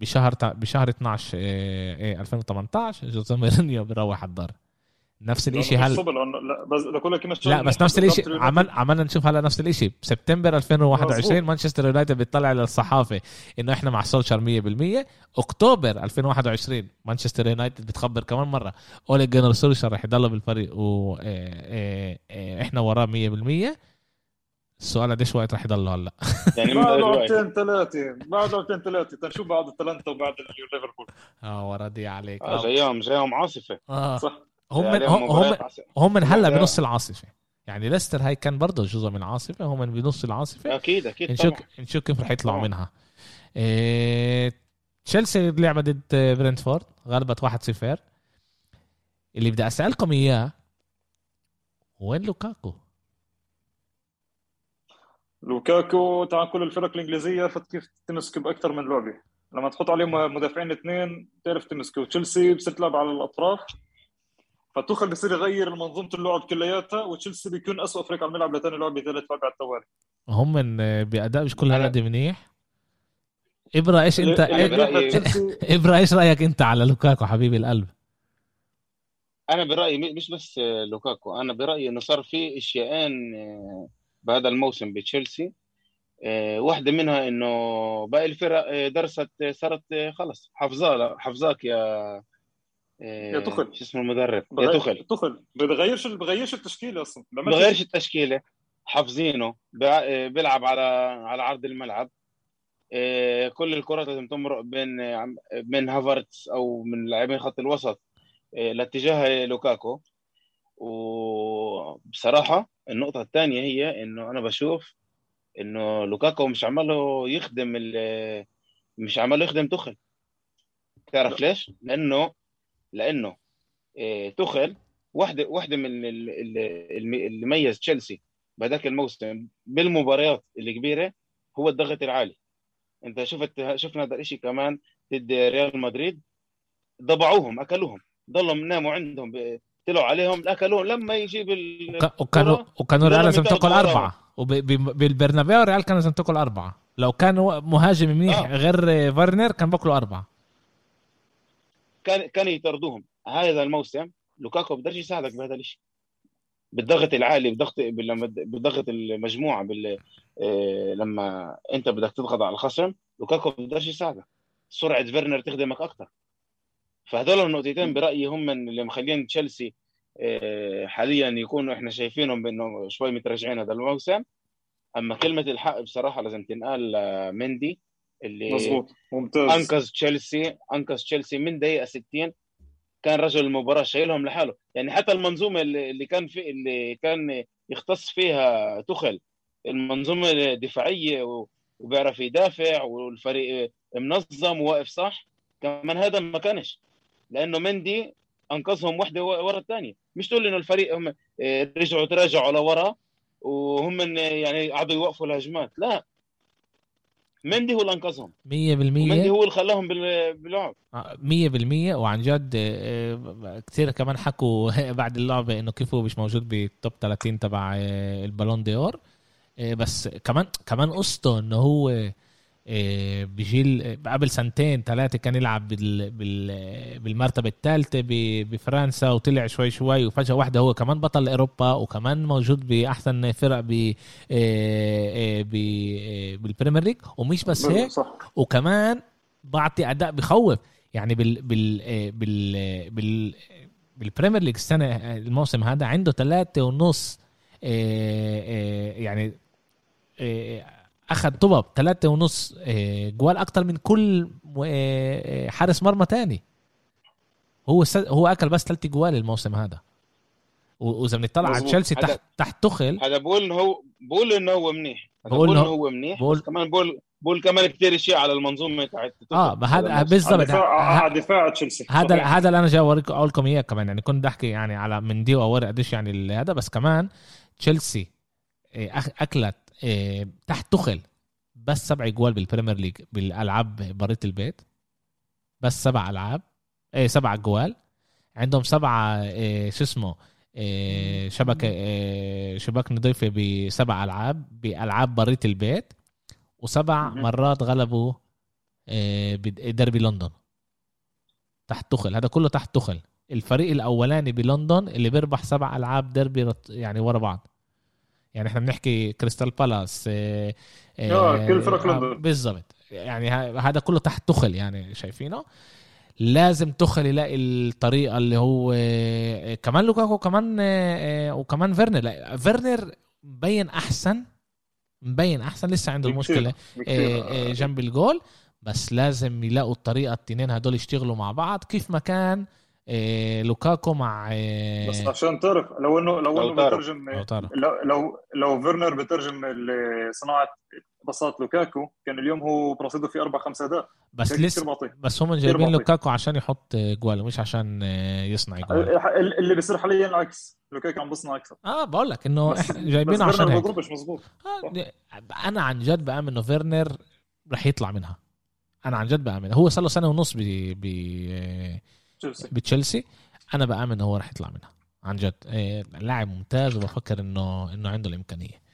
Speaker 1: بشهر بشهر 12 إيه 2018 جوزيه مورينيو بيروح على الدار. نفس الشيء هلا
Speaker 2: لا بس لك
Speaker 1: لا بس نفس الشيء عمل عملنا نشوف هلا نفس الشيء بسبتمبر 2021 مانشستر يونايتد بيطلع للصحافه إنه إحنا مع سولشر 100% أكتوبر 2021 مانشستر يونايتد بتخبر كمان مرة. أولي جنر سولشر رح يضل بالفريق وإحنا إيه، إيه، وراه 100% السؤال قديش وقت رح يضل هلا؟
Speaker 2: يعني بعد وقتين ثلاثة بعد وقتين ثلاثة تنشوف بعد أتلانتا وبعد ليفربول؟
Speaker 1: آه وردي عليك.
Speaker 3: آه جايهم جايهم عاصفة.
Speaker 1: آه. صح. هم من هم هم من هلا بنص العاصفة. يعني ليستر هاي كان برضه جزء من عاصفة هم من بنص العاصفة.
Speaker 3: أكيد أكيد
Speaker 1: نشوف نشوف كيف رح يطلعوا منها. إيه... تشيلسي لعبة ضد برنتفورد غلبت 1-0 اللي بدي أسألكم إياه وين لوكاكو؟
Speaker 2: لوكاكو تاع كل الفرق الإنجليزية فت كيف تمسك باكثر من لعبة. لما تحط عليهم مدافعين اثنين تعرف تمسكه تشيلسي بصير تلعب على الأطراف. فتوخل بصير يغير منظومة اللعب كلياتها وتشيلسي بيكون اسوء فريق على الملعب لثاني لعبة ثالث رابع التوالي.
Speaker 1: هم من بأداء مش كل هالقد منيح. ابرا إيش انت ابرا إيش رأيك أنت على لوكاكو حبيبي القلب؟
Speaker 3: أنا برأيي مش بس لوكاكو أنا برأيي إنه صار في إشياءين بهذا الموسم بتشيلسي. آه، واحدة منها إنه باقي الفرق آه، درست آه، صارت خلص. حفظاه حفظاك يا
Speaker 2: يا تخل.
Speaker 3: شو اسمه المدرب؟ يا تخل.
Speaker 2: تخل. بغيرش بغيرش التشكيلة أصلا.
Speaker 3: بغيرش التشكيلة. حافظينه. بيلعب على على عرض الملعب. كل الكرات لازم تمرق بين من هافرتس أو من لاعبين خط الوسط لاتجاه لوكاكو. وبصراحة النقطة الثانية هي إنه أنا بشوف إنه لوكاكو مش عماله يخدم مش عماله يخدم توخيل تعرف ليش؟ لأنه لأنه آه، تخل واحدة واحدة من اللي ميز تشيلسي بهذاك الموسم بالمباريات الكبيرة هو الضغط العالي. أنت شفت شفنا هذا الشيء كمان ضد ريال مدريد ضبعوهم أكلوهم ضلوا ناموا عندهم طلعوا عليهم أكلوهم. لما يجيب
Speaker 1: وكانوا وكانوا ريال لازم تاكل أربعة. وبالبرنابيو ريال كان لازم تاكل أربعة. لو كان مهاجم منيح آه. غير فارنر كان باكلوا أربعة.
Speaker 3: كان كان يطردوهم. هذا الموسم لوكاكو بقدرش يساعدك بهذا الشيء بالضغط العالي بضغط بضغط المجموعة بال... آه، لما أنت بدك تضغط على الخصم لوكاكو بقدرش يساعدك. سرعة فيرنر تخدمك أكثر فهذول النقطتين برأيي هم اللي مخلين تشيلسي حاليا يكونوا إحنا شايفينهم بأنه شوي متراجعين هذا الموسم. أما كلمة الحق بصراحة لازم تنقال مندي اللي
Speaker 2: مظبوط ممتاز.
Speaker 3: أنقذ تشيلسي أنقذ تشيلسي من دقيقة 60 كان رجل المباراة شايلهم لحاله. يعني حتى المنظومة اللي كان في اللي كان يختص فيها تخل المنظومة دفاعيه وبيعرف يدافع والفريق منظم وواقف صح كمان هذا ما كانش. لأنه مندي أنقذهم واحدة ورا الثانية. مش تقول إنه الفريق هم آه، رجعوا تراجعوا لورا وهم يعني قعدوا يوقفوا الهجمات. لا. مندي هو اللي أنقذهم. 100% مندي هو اللي خلاهم باللعب. 100%
Speaker 1: آه، وعن جد آه، كثير كمان حكوا بعد اللعبة إنه كيف هو مش موجود بال top 30 تبع البالون دي اور بس كمان كمان قصته إنه هو آه، بجيل قبل سنتين ثلاثة كان يلعب بال بال بالمرتبة الثالثة بفرنسا وطلع شوي شوي وفجأة واحدة هو كمان بطل أوروبا وكمان موجود بأحسن فرق ب آه، آه، بالبريمير ليج ومش بس هيك وكمان بعطي أداء بخوف. يعني بال بال بال بال بالبريمير ليج السنة الموسم هذا عنده ثلاثة ونص يعني اخذ طبب ثلاثة ونص آه، جوال أكتر من كل آه، آه، حارس مرمى تاني. هو هو أكل بس ثلاث جوال الموسم هذا. وإذا بنطلع على تشيلسي تحت تحت تخل.
Speaker 3: هذا بقول هو بقول إنه هو منيح. بقول إنه هو منيح بقول كمان بقول بقول كمان كثير اشياء على المنظومة تاعت
Speaker 1: آه هذا بالضبط.
Speaker 2: دفاع دفاع تشيلسي.
Speaker 1: هذا هذا اللي أنا جاي اوريكم أقول لكم إياه كمان. يعني كنت بحكي يعني على من دي وأوري قديش يعني هذا بس كمان تشيلسي أكلت تحت توخيل. بس سبع جوال بالبريمير ليج بالألعاب بريت البيت. بس سبع ألعاب. إيه سبع جوال. عندهم سبعة إيه شو اسمه؟ إيه شبكة إيه شباك نظيفة بسبع ألعاب بألعاب بريت البيت. وسبع مرات غلبوا إيه دربي لندن. تحت توخيل. هذا كله تحت توخيل. الفريق الأولاني بلندن اللي بيربح سبع ألعاب دربي يعني ورا بعض. يعني إحنا بنحكي كريستال بالاس
Speaker 2: آه, آه كل فرق لندن.
Speaker 1: آه، بالضبط. يعني هذا كله تحت توخيل يعني شايفينه؟ لازم توخيل يلاقي الطريقة اللي هو آه، كمان لوكاكو كمان آه، وكمان فيرنر. لا فيرنر مبين أحسن مبين أحسن. لسه عنده المشكلة جنب الجول. بس لازم يلاقوا الطريقة التنين هدول يشتغلوا مع بعض. كيف ما كان إيه لوكاكو مع
Speaker 2: إيه بس عشان تعرف لو انه لو إنه بترجم لو لو لو فيرنر بترجم صناعة باصات لوكاكو كان اليوم هو برصيده في أربع خمس اداء
Speaker 1: بس لسه بس هم جايبين لوكاكو عشان يحط جوال مش عشان يصنع جوال.
Speaker 2: اللي بيصير حاليا العكس لوكاكو عم بيصنع أكثر.
Speaker 1: آه بقول لك إنه إحنا جايبينه عشان هيك. مش مزبوط آه أنا عن جد بآمن إنه فيرنر رح يطلع منها. أنا عن جد بآمن. هو صار له سنة ونص ب ب بتشيلسي؟ أنا بآمن هو راح يطلع منها. عن جد. إيه لاعب ممتاز وبفكر إنه إنه عنده الإمكانية.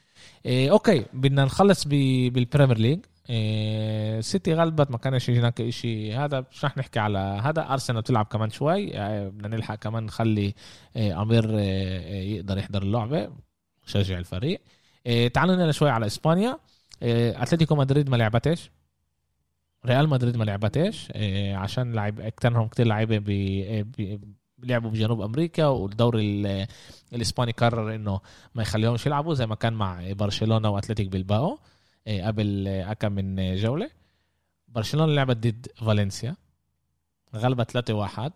Speaker 1: إيه okay بدنا نخلص بالبريمير ليج. إيه سيتي غلبت ما كانش هناك شيء هذا مش رح نحكي على هذا. أرسنال بتلعب كمان شوي. إيه بدنا نلحق كمان نخلي إيه أمير يقدر يحضر اللعبة شجع الفريق. تعالوا نحكي شوي على إسبانيا. أتلتيكو مدريد ما لعبتش. ريال مدريد ما لعبتش آه، عشان لعب اكترهم كتير لعيبة بيلعبوا بجنوب أمريكا والدوري الإسباني قرر إنه ما يخليهمش يلعبوا زي ما كان مع برشلونة وأتلتيك بالباو آه، قبل آه، كم من جولة. برشلونة لعبت ضد فالنسيا غلبت 3 1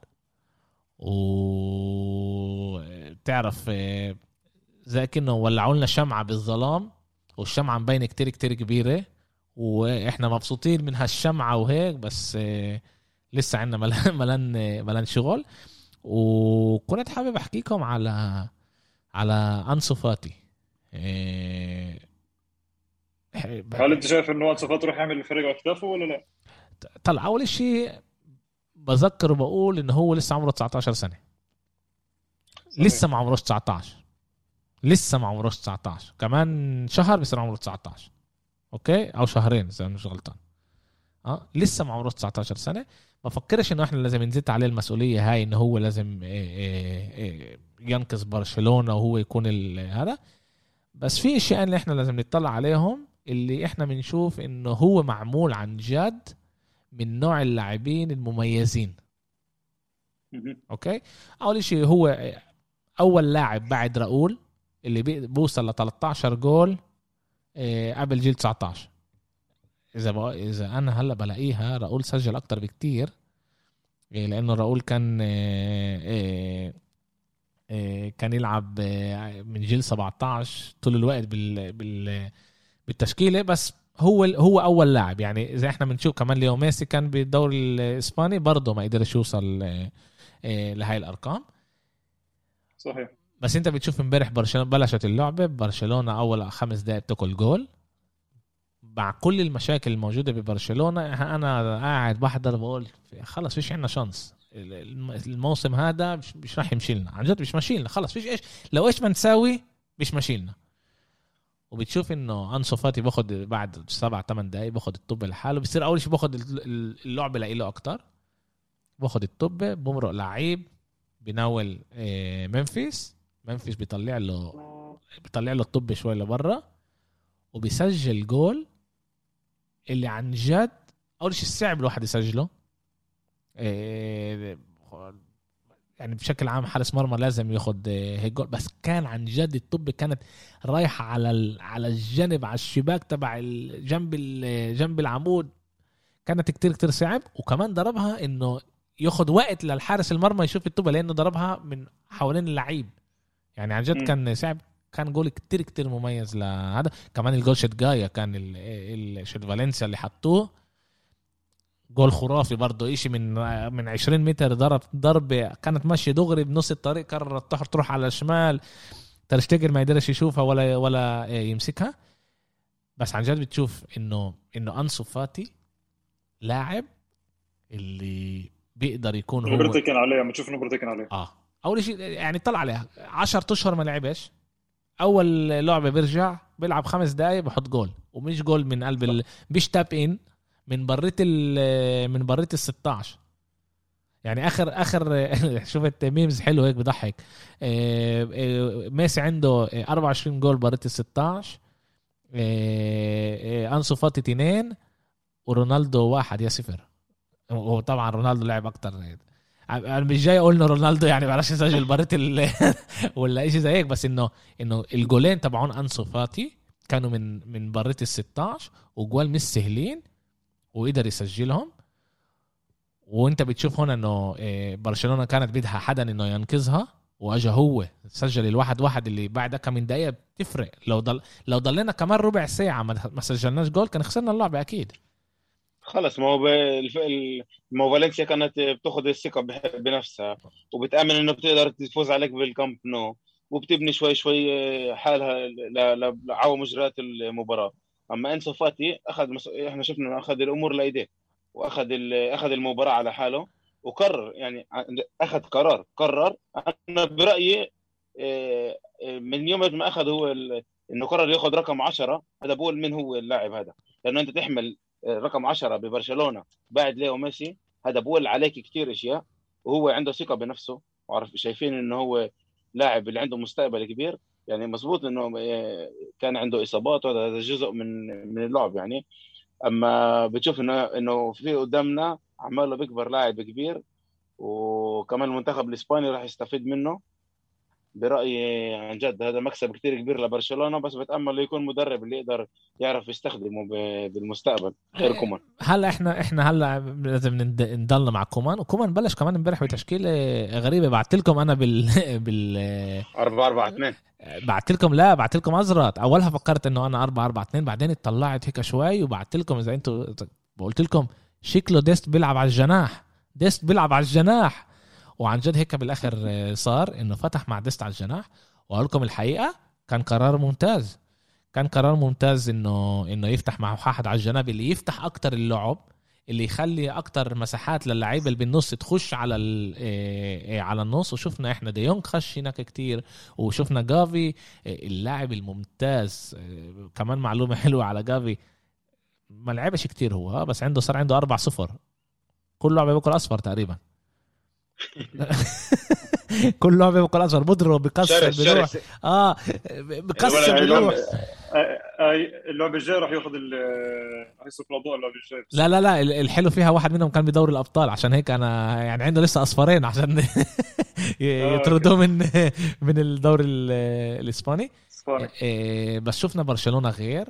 Speaker 1: وتعرف زي كأنه ولعوا لنا شمعة بالظلام والشمعة مبينة كتير كتير كبيرة. وإحنا مبسوطين من هالشمعة وهيك بس آه، لسه عندنا ملان ملان ملان شغل. وكنت حابب أحكيكم على على أنسو فاتي.
Speaker 2: آه، هل أنت شايف إنه أنسو فاتي راح يعمل الفريق على كتافه ولا لا؟
Speaker 1: طلع أول شيء بذكر وبقول إنه هو لسه عمره 19 سنة. صحيح. لسه ما عمروش 19 لسه ما عمروش 19 كمان شهر بصير عمره 19 أوكي؟ أو شهرين إذا مش غلطان. آه؟ لسه ما عمره 19 سنة. ما فكرش إنه إحنا لازم نزيد عليه المسؤولية هاي إنه هو لازم إيه، إيه، إيه، ينقذ برشلونة وهو يكون هذا. بس في أشياء اللي إحنا لازم نطلع عليهم اللي إحنا بنشوف إنه هو معمول عن جد من نوع اللاعبين المميزين. okay؟ أول شيء هو أول لاعب بعد راؤول اللي بيوصل ل 13 جول قبل جيل 19 إذا بقى إذا أنا هلأ بلاقيها راؤول سجل أكتر بكتير آه، لأنه راؤول كان كان يلعب من جيل 17 طول الوقت بال بال بالتشكيلة. بس هو هو أول لاعب. يعني إذا إحنا بنشوف كمان ليو ميسي كان بالدوري الإسباني برضه ما قدرش يوصل لهي الأرقام.
Speaker 2: صحيح.
Speaker 1: بس انت بتشوف امبارح برشلونة بلشت اللعبه برشلونة أول خمس دقائق بتاكل جول. مع كل المشاكل الموجودة ببرشلونة أنا قاعد بحضر بقول خلص فيش عندنا شانس. الموسم هذا مش, مش راح يمشي لنا. عن جد مش ماشي لنا. خلص فيش إيش. لو إيش ما نساوي مش ماشي لنا. وبتشوف إنه أنسو فاتي باخد بعد سبع ثمان دقائق باخد الطب لحاله. بصير أول شيء باخد اللعبه لإله أكتر. باخد الطب بمرق لعيب بناول آه، منفيس. منفيس بيطلع له بيطلع له الطب شوي لبرا وبيسجل جول اللي عن جد أول شيء صعب الواحد يسجله. آه، يعني بشكل عام حارس مرمى لازم ياخد آه، هيك جول بس كان عن جد الطب كانت رايحة على على الجانب على الشباك تبع جنب جنب العمود. كانت كتير كتير صعب وكمان ضربها إنه ياخد وقت للحارس المرمى يشوف الطوبة لأنه ضربها من حوالين اللعيب. يعني عن جد كان صعب كان جول كتير كتير مميز لهذا. كمان الجول شت جايا كان شت فالنسيا اللي حطوه. جول خرافي برضه إشي من من 20 متر ضرب ضربة كانت ماشية دغري بنص الطريق قررت تروح على الشمال. ترشتجر ما يقدرش يشوفها ولا ولا يمسكها. بس عن جد بتشوف انه إنه أنسو فاتي لاعب اللي بيقدر يكون
Speaker 2: هو بنرتكن عليه عم تشوف بنرتكن عليه.
Speaker 1: آه. أول شيء يعني طلع عليها. 10 أشهر ما لعبش أول لعبة بيرجع بيلعب خمس دقايق بحط جول. ومش جول من قلب ال... مش tap in من بريت ال من بريت ال 16 يعني اخر آخر شفت memes حلو هيك بضحك. آه، آه، ميسي عنده 24 جول بريت ال 16 آه، أنسو فاتي اثنين ورونالدو واحد يا صفر. وطبعا رونالدو لعب أكتر. أنا مش جاي أقول إنه رونالدو يعني ما بيعرفش يسجل بريت ولا شيء هيك بس انه إنه الجولين تبعون أنسو فاتي كانوا من من بريت ال 16 وجوال مش سهلين وقدر يسجلهم. وأنت بتشوف هنا إنه آه، برشلونة كانت بدها حدا إنه ينقذها وأجا هو سجل الواحد واحد اللي بعد كم من دقيقة بتفرق. لو ضل لو ضلينا كمان ربع ساعة ما سجلناش جول كان خسرنا اللعبة أكيد.
Speaker 3: خلص ما هو ما هو فالنسيا كانت بتاخذ الثقة بنفسها وبتأمن إنه بتقدر تفوز عليك بالكامب نو. وبتبني شوي شوي حالها لعو مجريات المباراة. أما إنسو فاتي أخذ مس... إحنا شفنا أخذ الأمور لأيديه وأخذ ال... أخذ المباراة على حاله وقرر يعني أخذ قرار قرر. أنا برأيي آه، من يوم ما أخذ هو ال... إنه قرر ياخذ رقم 10 هذا بقول من هو اللاعب هذا. لأنه أنت تحمل رقم 10 ببرشلونة. بعد ليو ميسي هذا بقول عليك كثير أشياء وهو عنده ثقة بنفسه. وعرف شايفين إنه هو لاعب اللي عنده مستقبل كبير. يعني مزبوط إنه آه، كان عنده إصابات وهذا جزء من من اللعب يعني. أما بتشوف انه إنه في قدامنا عماله بيكبر لاعب كبير وكمان المنتخب الإسباني راح يستفيد منه. برأيي عن جد هذا مكسب كثير كبير لبرشلونة بس بتأمل يكون مدرب اللي يقدر يعرف يستخدمه بالمستقبل غير
Speaker 1: إيه، كومان. هلا إحنا إحنا هلا لازم نضلنا مع كومان. وكومان بلش كمان امبارح بتشكيلة غريبة. بعثت لكم أنا بال بال
Speaker 3: 4 4 2
Speaker 1: بعثت لكم لا بعثت لكم ازرط أولها فكرت إنه أنا 4 4 2 بعدين اطلعت هيك شوي وبعثت لكم إذا أنتم قلت لكم شكله ديست بيلعب على الجناح. ديست بيلعب على الجناح. وعن جد هيك بالآخر صار إنه فتح مع ديست على الجناح واقول لكم الحقيقة كان قرار ممتاز. كان قرار ممتاز إنه إنه يفتح مع واحد على الجناب اللي يفتح أكتر اللعب اللي يخلي أكتر مساحات للعيبه اللي بالنص تخش على إيه، إيه، على النص. وشفنا إحنا ديونج خش هناك كتير وشفنا جافي إيه، اللاعب الممتاز كمان معلومة حلوة على جافي. ما لعبش كتير هو بس عنده صار عنده أربع صفر. كل لعبة بياكل أصفر تقريبا. كل لعبه بيبقى اصغر بضرب بكسر بيروح. آه بكسر بيروح.
Speaker 2: آه، اللعبه الجايه راح ياخذ راح يصرف الأضواء اللعبه الجايه
Speaker 1: لا لا لا الحلو فيها واحد منهم كان بدوري الأبطال. عشان هيك أنا يعني عنده لسه أصفرين عشان آه، يطردوه من من الدوري الإسباني. إيه، بس شفنا برشلونة غير.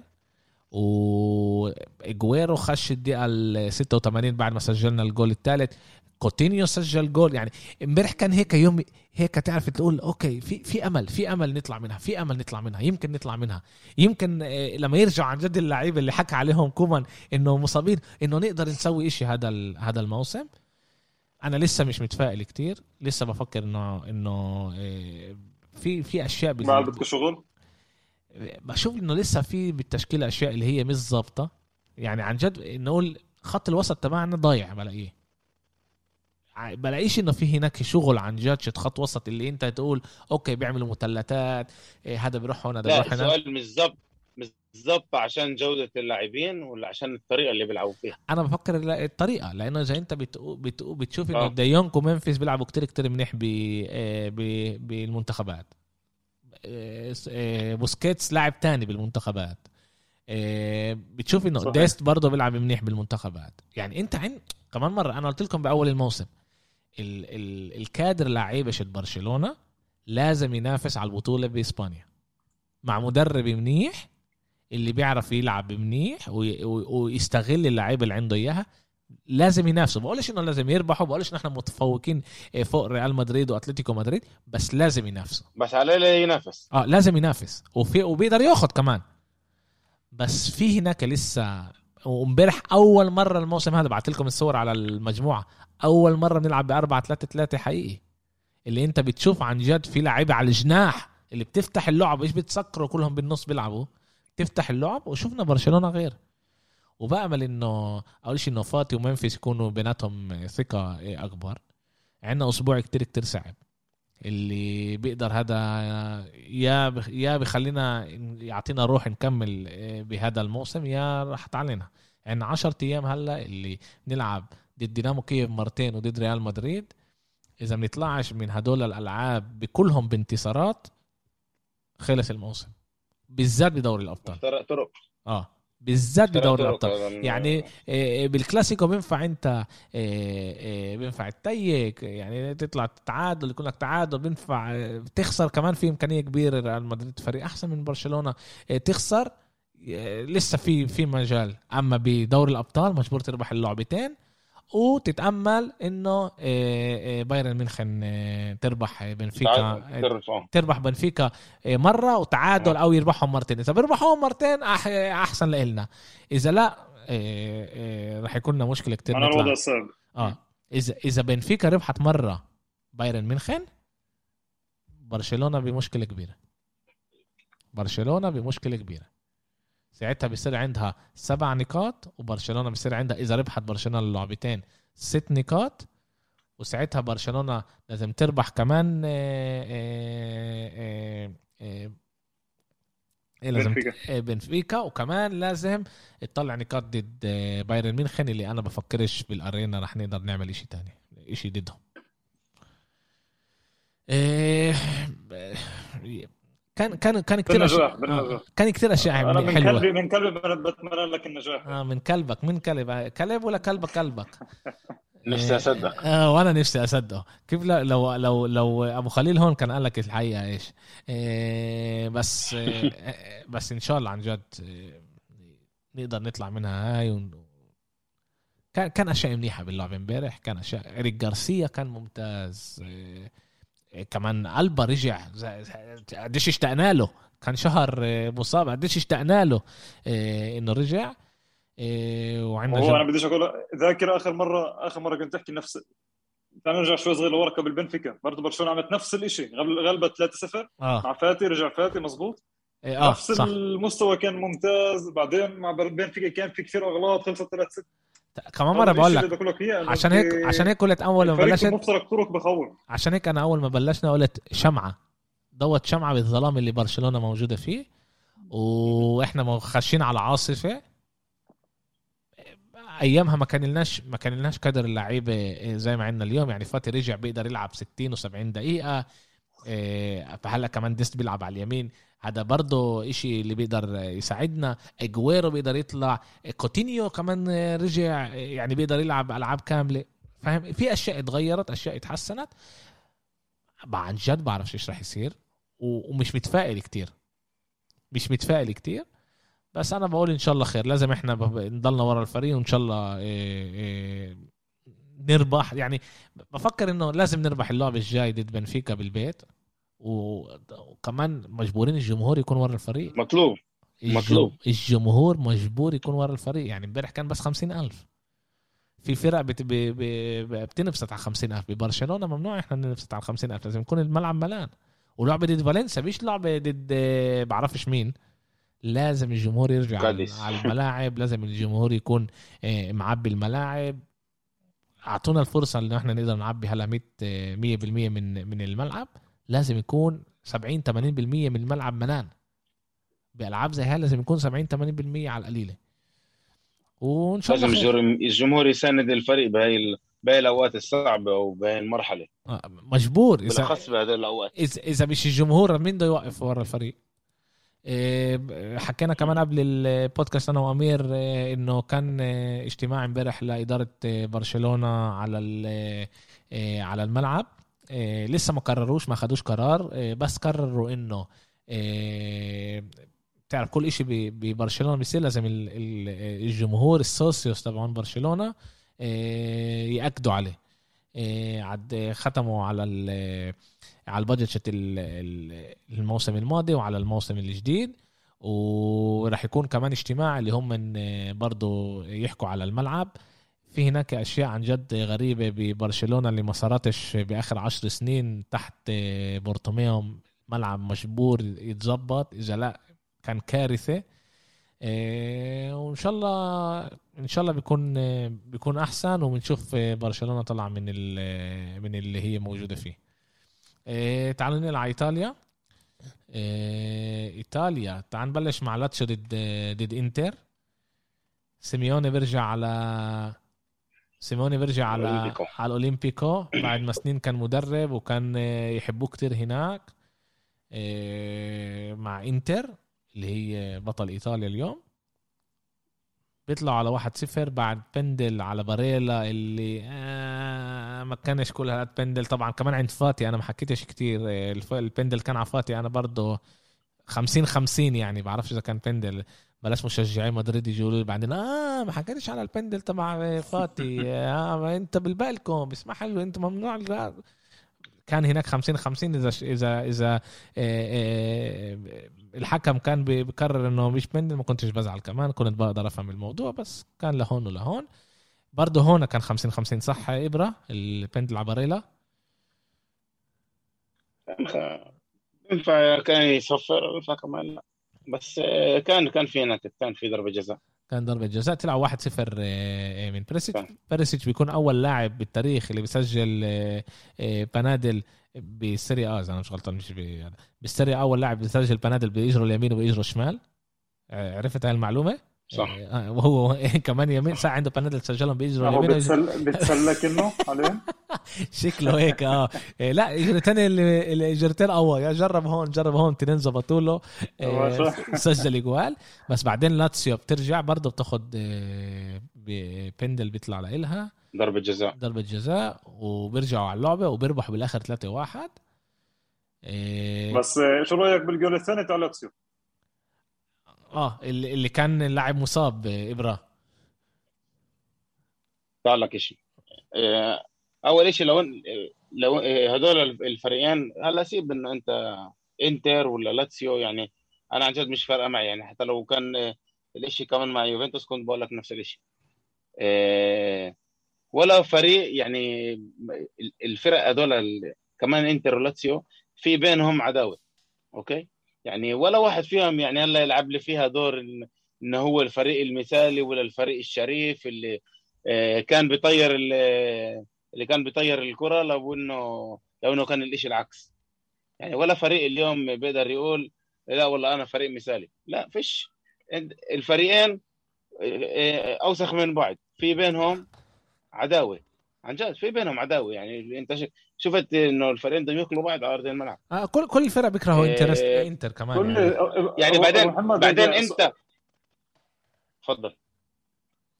Speaker 1: واجويرو خش الدقيقة ال 86 بعد ما سجلنا الجول الثالث. كوتينيو سجل جول يعني امبارح كان هيك يوم هيك تعرف تقول okay في في أمل في أمل نطلع منها في أمل نطلع منها يمكن نطلع منها. يمكن آه، لما يرجع عن جد اللعيبه اللي حكى عليهم كومان إنه مصابين إنه نقدر نسوي إشي هذا هذا الموسم. أنا لسه مش متفائل كتير لسه بفكر إنه إنه آه، في في أشياء
Speaker 2: ما بدك شغل؟
Speaker 1: بشوف إنه لسه في بالتشكيلة أشياء اللي هي مش ظابطة. يعني عن جد نقول خط الوسط تبعنا ضايع بلاقيه بلاقيش إنه في هناك شغل عن جد خط وسط اللي أنت تقول okay بيعملوا مثلثات إيه هذا بيروح هون هذا
Speaker 3: بيروح هنا السؤال مش ظبط مش ظبط عشان جودة اللاعبين ولا عشان الطريقة اللي بيلعبوا فيها؟
Speaker 1: أنا بفكر الطريقة لأنه إذا أنت بتقو بتقو بتشوف إنه آه. ديونج ومنفيس بيلعبوا كتير كتير منيح آه، بالمنتخبات. آه، آه، بوسكيتس لاعب تاني بالمنتخبات. بتشوف إنه. ديست برضه بيلعب منيح بالمنتخبات. يعني أنت عن كمان مرة أنا قلت لكم بأول الموسم ال... ال... الكادر لعيبه برشلونة لازم ينافس على البطولة بإسبانيا. مع مدرب منيح اللي بيعرف يلعب منيح وي... ويستغل اللعيبة اللي عنده إياها لازم ينافسوا. بقولش إنه لازم يربحوا بقولش نحن متفوقين فوق ريال مدريد وأتلتيكو مدريد بس لازم ينافسوا.
Speaker 3: بس عليه ينافس.
Speaker 1: آه لازم ينافس. وفي وبيقدر ياخذ كمان. بس في هناك لسه وامبارح اول مرة الموسم هذا بعت لكم الصور على المجموعة اول مرة بنلعب ب 4 3 3 حقيقي. اللي انت بتشوف عن جد في لعيبة على الجناح اللي بتفتح اللعب إيش بتسكروا كلهم بالنص بيلعبوا؟ تفتح اللعب وشفنا برشلونة غير. وبأمل إنه أول شيء إنه فاتي ومنفيس يكونوا بيناتهم ثقة أكبر. عندنا أسبوع كتير كتير صعب. اللي بيقدر هذا يا يا بخلينا يعطينا روح نكمل بهذا الموسم يا راح علينا عندنا 10 أيام هلأ اللي نلعب ضد دينامو كييف مرتين وضد ريال مدريد. إذا بنطلعش من هدول الألعاب بكلهم بانتصارات خلص الموسم. بالذات بدوري الأبطال.
Speaker 3: طرق.
Speaker 1: آه. بالذات بدوري الأبطال. يعني آه، بالكلاسيكو بينفع أنت آه، آه، بينفع تتيك يعني تطلع تتعادل يكون لك تعادل بينفع تخسر كمان في إمكانية كبيرة ريال مدريد. فريق أحسن من برشلونة تخسر لسه في في مجال. أما بدوري الأبطال مجبور تربح اللعبتين وتتأمل إنه آه، آه، بايرن ميونخن آه، تربح بنفيكا. تربح بنفيكا مرة وتعادل أو يربحهم مرتين. إذا بيربحوهم مرتين أحسن لنا إذا لا راح يكون لنا مشكلة كثير
Speaker 2: أنا الوضع صعب
Speaker 1: آه. إذا إذا بنفيكا ربحت مرة بايرن ميونخن برشلونة بمشكلة كبيرة. برشلونة بمشكلة كبيرة. ساعتها بيصير عندها سبع نقاط وبرشلونة بيصير عندها إذا ربحت برشلونة اللعبتين ست نقاط وساعتها برشلونة لازم تربح كمان آه، آه، آه، إيه لازم بنفيكا. بنفيكا وكمان لازم تطلع نقاط ضد بايرن ميونخن اللي أنا بفكرش بالارينا رح نقدر نعمل إشي تاني إشي ضدهم كان كان كان كثير أشياء. آه. كان كثير أشياء
Speaker 2: أنا من حلوة. كلبي من كلبي بتمنى لك النجاح
Speaker 1: آه من كلبك من كلب. كلب ولا كلبك كلبك؟
Speaker 3: نفسي أصدق.
Speaker 1: آه وأنا نفسي اصدقه كيف لو لو لو أبو خليل هون كان قال لك الحقيقة إيش. إيه بس إيه بس إن شاء الله عن جد إيه نقدر نطلع منها هاي ون... كان كان أشياء منيحة باللعبه امبارح. كان اشياء إريك جارسيا كان ممتاز. إيه كمان ألبا رجع. قديش اشتقنا له. كان شهر آه، مصاب قديش اشتقنا له. آه، إنه رجع.
Speaker 2: آه، وعندنا هو أنا بديش أقول ذاكر آخر مرة آخر مرة كنت تحكي نفس تعال نرجع شوي صغير لورا قبل بنفيكا برضه برشلونة عملت نفس الشيء غلبت 3-0 آه. مع فاتي رجع فاتي مزبوط آه نفس صح. المستوى كان ممتاز. بعدين مع بنفيكا كان في كثير أغلاط خلصت 3-0
Speaker 1: كمان مرة بقول لك عشان هيك عشان هيك قلت أول ما بلشت
Speaker 2: مفترق طرق بخوف
Speaker 1: عشان هيك أنا أول ما بلشنا قلت شمعة. ضوت شمعة بالظلام اللي برشلونة موجودة فيه. وإحنا خاشين على عاصفة. أيامها ما كان لناش ما كان لناش قدر اللعيبة زي ما عندنا اليوم. يعني فاتي رجع بيقدر يلعب 60 و70 دقيقة. فهلأ كمان ديست بيلعب على اليمين. هذا برضه إشي اللي بيقدر يساعدنا. إجويرو بيقدر يطلع. كوتينيو كمان رجع يعني بيقدر يلعب ألعاب كاملة. فاهم؟ في أشياء اتغيرت أشياء اتحسنت. عن جد بعرفش إيش راح يصير. ومش متفائل كتير. مش متفائل كتير. بس أنا بقول إن شاء الله خير. لازم إحنا نضلنا ورا الفريق وإن شاء الله إيه إيه نربح. يعني بفكر إنه لازم نربح اللعب الجاي ضد بنفيكا بالبيت. وكمان مجبورين الجمهور يكون ورا الفريق.
Speaker 3: مطلوب. مطلوب.
Speaker 1: الجمهور مجبور يكون ورا الفريق. يعني امبارح كان بس خمسين ألف. في فرق بت... ب... ب... بتنبسط على خمسين ألف. ببرشلونة ممنوع إحنا ننبسط على خمسين ألف. لازم يكون الملعب ملان. ولعبة ضد فالنسيا. مش لعبة ضد بعرفش مين. لازم الجمهور يرجع قادس. على الملاعب. لازم الجمهور يكون آه، معبي الملاعب. أعطونا الفرصة إن إحنا نقدر نعبي هلا 100 100% من من الملعب. لازم يكون 70 80% من الملعب ملان بألعاب زي هاي لازم يكون 70 80% على القليلة.
Speaker 3: وإن شاء الله لازم الجمهور يساند الفريق بهي بهي الأوقات الصعبة وبهي المرحلة.
Speaker 1: آه، مجبور.
Speaker 3: إذا بالأخص بهذول الأوقات.
Speaker 1: اذا إذا مش الجمهور مين بده يوقف ورا الفريق؟ إيه، حكينا كمان قبل البودكاست أنا وأمير إيه، إنه كان اجتماع امبارح لإدارة برشلونة على على الملعب. لسه ما قرروش ما خدوش قرار بس قرروا إنه بتعرف كل شيء ببرشلونة بيصير لازم الجمهور السوسيوس تبعون برشلونة يأكدوا عليه. عد ختموا على على البادجت الموسم الماضي وعلى الموسم الجديد. وراح يكون كمان اجتماع اللي هم برضو يحكوا على الملعب. في هناك أشياء عن جد غريبة ببرشلونة اللي ما صارتش بآخر عشر سنين تحت بورتوميو ملعب مجبور يتظبط. إذا لا كان كارثة. إيه، وإن شاء الله إن شاء الله بيكون بيكون أحسن وبنشوف برشلونة طلع من من اللي هي موجودة فيه. إيه تعالوا نلعب إيطاليا. إيه إيطاليا. تعال نبلش مع لاتسيو ضد ضد إنتر. سيميوني بيرجع على سيميوني بيرجع على. على الأولمبيكو. بعد ما سنين كان مدرب وكان يحبوه كتير هناك إيه مع إنتر اللي هي بطل إيطاليا اليوم. بيطلعوا على واحد صفر. بعد بندل على باريلا اللي آه ما كانش كل هالقد بندل. طبعا كمان عند فاتي أنا ما حكيتش كتير البندل كان على فاتي. أنا برضه 50 50 يعني بعرفش إذا كان بندل. بلاش مشجعي مدريد يجوا بعدين. آه ما حكيتش على البندل تبع فاتي آه أنت بالبالكم بيسمح له أنت ممنوع. كان هناك 50 50 إذا إذا إذا آه، آه، الحكم كان بيقرر إنه مش بندل ما كنتش بزعل كمان كنت بقدر أفهم الموضوع بس كان لهون ولهون. برضه هون كان 50 50 صح إبرة البندل عباريلا
Speaker 3: ينفع كان يصفر ينفع كمان لا. بس آه، كان كان في هناك كان في ضربة جزاء.
Speaker 1: كان ضربة جزاء. طلع 1-0 آه، من بريسيتش. بريسيتش بيكون أول لاعب بالتاريخ اللي بيسجل آه، بنادل بالسيري آه إذا أنا مش غلطان مش بالسيري أول لاعب بيسجل بنادل بإجره اليمين وباجره الشمال. عرفت هاي المعلومة؟
Speaker 3: صح.
Speaker 1: آه، آه، وهو كمان يمين ساعة عنده بانل تسجلهم بيجروا
Speaker 2: اليمين بتسل... بتسلك إنه عليه
Speaker 1: شكله هيك آه. إيه، لا اجرتين الاجرتين اول يا جرب هون جرب هون تنين زبطوا له آه، سجل إجوال. بس بعدين لاتسيو بترجع برضه بتاخد بندل بيطلع لإلها.
Speaker 3: ضربة جزاء.
Speaker 1: ضربة جزاء وبيرجعوا على اللعبة وبيربحوا بالآخر 3 1
Speaker 2: بس شو رأيك بالجول الثاني تاع لاتسيو؟
Speaker 1: آه اللي, اللي كان اللاعب مصاب ابره
Speaker 3: قال لك شيء آه، أول شيء لو لو آه، هذول الفريقين هلا سيب إنه أنت إنتر ولا لاتسيو يعني أنا عن جد مش فارقة معي يعني حتى لو كان آه، الإشي كمان مع يوفنتوس كنت بقول لك نفس الإشي. ولا فريق يعني الفرق هذول كمان إنتر ولاتسيو في بينهم عداوة okay؟ يعني ولا واحد فيهم يعني هلا يلعب لي فيها دور إنه هو الفريق المثالي ولا الفريق الشريف اللي آه، كان بيطير اللي كان بيطير الكرة لو انه لو إنه كان الإشي العكس. يعني ولا فريق اليوم بيقدر يقول لا والله أنا فريق مثالي. لا فيش. الفريقين آه، أوسخ من بعض. في بينهم عداوة. عن جد في بينهم عداوة يعني. أنت شفت إنه الفريقين بدهم ياكلوا بعض على أرض الملعب.
Speaker 1: آه كل كل الفرق بيكرهوا انتر إيه إنتر كمان كل
Speaker 3: يعني, يعني بعدين بعدين أنت تفضل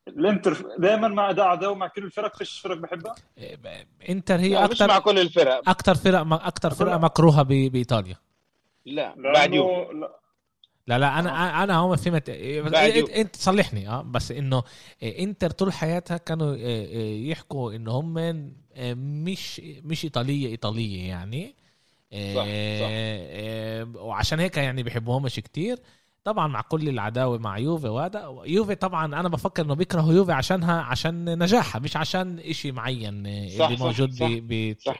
Speaker 2: الإنتر دائما مع ده عداوة مع كل الفرق فيش فرق بحبها؟
Speaker 1: إيه، إنتر هي أكثر
Speaker 3: مع كل الفرق.
Speaker 1: أكثر فرق أكثر فرقه مكروهة بإيطاليا.
Speaker 3: لا بعد يوم.
Speaker 1: لا. لا لا أنا آه. أنا هم فهمت إنت صلحني آه بس إنه إنتر طول حياتها كانوا آه، يحكوا إنه هم مش مش إيطالية إيطالية يعني صح, صح. وعشان هيك يعني بيحبوهمش كتير طبعا مع كل العداوة مع يوفي وهذا يوفي طبعا أنا بفكر إنه بيكرهوا يوفي عشانها عشان نجاحها مش عشان إشي معين صح اللي موجود صح, ب
Speaker 3: صح.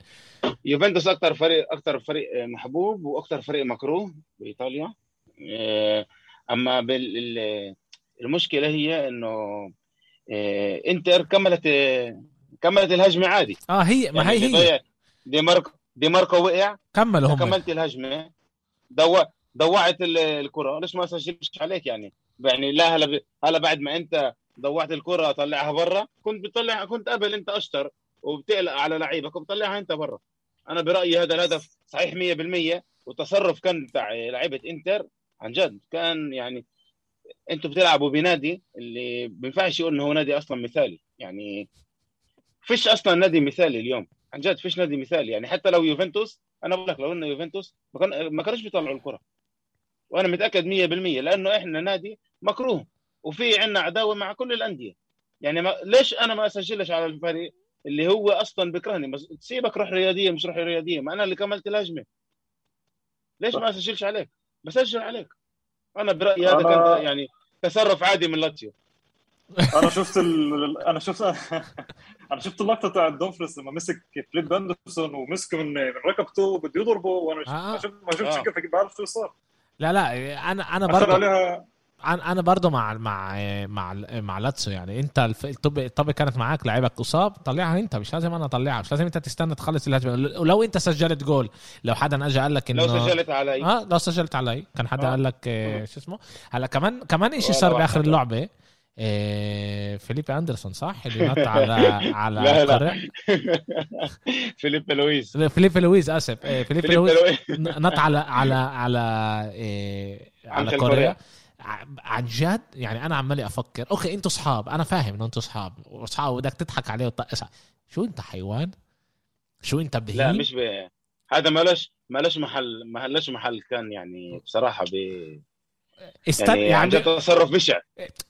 Speaker 3: يوفنتوس أكثر فريق أكثر فريق محبوب وأكثر فريق مكروه بإيطاليا آه، أما المشكلة هي إنه آه، إنتر كملت كملت الهجمة عادي.
Speaker 1: آه هي ما يعني هي هي.
Speaker 3: ديماركو ديماركو وقع.
Speaker 1: كملوا هم.
Speaker 3: كملت الهجمة. دو ضوعت الكرة. ليش ما سجلتش عليك يعني؟ يعني لا هلا ب... هلا بعد ما أنت ضوعت الكرة طلعها برا. كنت بتطلع كنت قبل أنت اشطر وبتقلق على لعيبك وبتطلعها أنت برا. أنا برأيي هذا الهدف صحيح 100% وتصرف كان بتاع لعيبة إنتر. عن جد. كان يعني أنتم بتلعبوا بنادي اللي بينفعش يقول إنه هو نادي أصلا مثالي. يعني فيش أصلا نادي مثالي اليوم. عن جد فيش نادي مثالي. يعني حتى لو يوفنتوس أنا بقول لك لو إنه يوفنتوس ما, كان ما كانوش بيطلعوا الكرة. وأنا متأكد 100% لأنه إحنا نادي مكروه. وفي عندنا عداوة مع كل الأندية. يعني ما ليش أنا ما أسجلش على الفريق اللي هو أصلا بيكرهني بس سيبك روح رياضية مش روح رياضية. ما أنا اللي كملت الهجمه ليش ما أسجلش عليك؟ بسجل عليك أنا برأيي هذا أنا... كان يعني تصرف عادي من لاتسيو
Speaker 2: أنا شفت ال... أنا شفت أنا شفت اللقطة بتاعت دومفريس لما مسك فيليبي أندرسون ومسكه من من ركبته وبده يضربه وأنا آه. ما شفت ما شفتش آه. كيف بعرف شو صار
Speaker 1: لا لا أنا أنا برضه عليها أنا أنا برضه مع مع مع مع لاتسيو يعني. أنت الطابة الطابة كانت معاك لعيبك إصاب طلعها أنت. مش لازم أنا أطلعها مش لازم أنت تستنى تخلص الهجمة. ولو أنت سجلت جول لو حدا اجى قال لك إنه
Speaker 3: لو سجلت علي.
Speaker 1: آه لو سجلت علي. كان حدا آه. قال لك آه شو اسمه؟ هلا كمان كمان شيء صار بآخر اللعبة آه فيليبي أندرسون صح؟ اللي نط على على لا لا.
Speaker 3: فيليبي لويز
Speaker 1: فيليبي لويز آسف. آه فيليبي لويز نط على على على آه على كوريا. عن جد؟ يعني أنا عمالي أفكر. أوكي أنتوا اصحاب أنا فاهم إنه أنتوا اصحاب واصحاب بدك تضحك عليه وتطقس شو أنت حيوان؟ شو أنت بهي
Speaker 3: لا مش ب... هذا مالش مالش محل مالش محل كان يعني بصراحة ب
Speaker 1: استنى يعني,
Speaker 3: يعني تصرف بشع.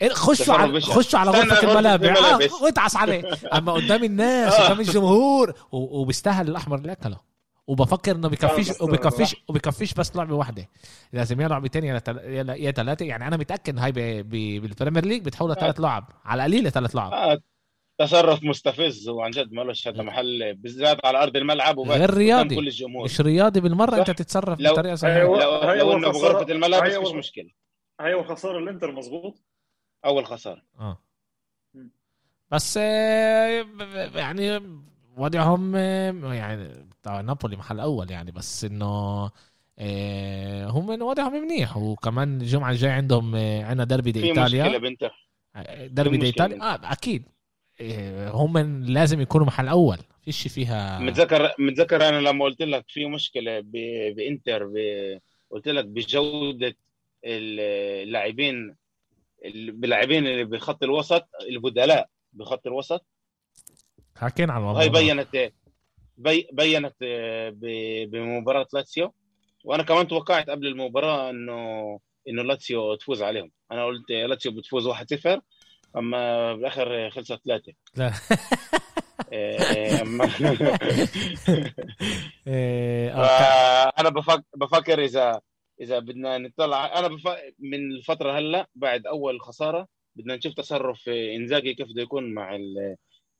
Speaker 1: إيه، خشوا على خشوا على غرفة الملابع آه وادعس عليه. أما قدام الناس آه. قدام الجمهور وبيستاهل الأحمر اللي أكله. وبفكر إنه بكفيش وبكفيش وبكفيش بس لعبة واحدة. لازم يا لعبتين يا يا ثلاثة يعني أنا متأكد إن هاي بال Premier League بتحولها ثلاث آه. لعب. على القليله ثلاث لعب.
Speaker 3: آه. تصرف مستفز. وعن جد مالوش هذا محل بالذات على أرض الملعب
Speaker 1: غير رياضي. كل الجمهور. مش رياضي بالمرة صح. أنت تتصرف
Speaker 3: لو بطريقة صحيحة. لو, لو إنه بغرفة الملابس مش
Speaker 2: مشكلة. اول خساره الانتر مزبوط
Speaker 3: أول خسارة.
Speaker 1: آه. بس آه، يعني وضعهم يعني نابولي محل أول يعني بس إنه آه، هم وضعهم منيح. وكمان الجمعة الجاي عندهم آه، عندنا ديربي دي
Speaker 3: إيطاليا. مشكلة
Speaker 1: ديربي دي إيطاليا. آه أكيد. هم لازم يكونوا محل أول. فيش فيها
Speaker 3: متذكر متذكر أنا لما قلت لك في مشكلة بإنتر ب... قلت لك بجودة اللاعبين اللاعبين اللي بخط الوسط البدلاء بخط الوسط.
Speaker 1: حكينا عن
Speaker 3: الموضوع. هاي بينت بي بينت آه، بمباراة لاتسيو وأنا كمان توقعت قبل المباراة إنه إنه لاتسيو تفوز عليهم أنا قلت لاتسيو بتفوز 1-0 أما بالآخر خلصت ثلاثة
Speaker 1: لا
Speaker 3: آه، آه، أنا بفكر بفكر إذا إذا بدنا نطلع أنا. من الفترة هلأ بعد أول خسارة بدنا نشوف تصرف إنزاجي كيف بده يكون مع.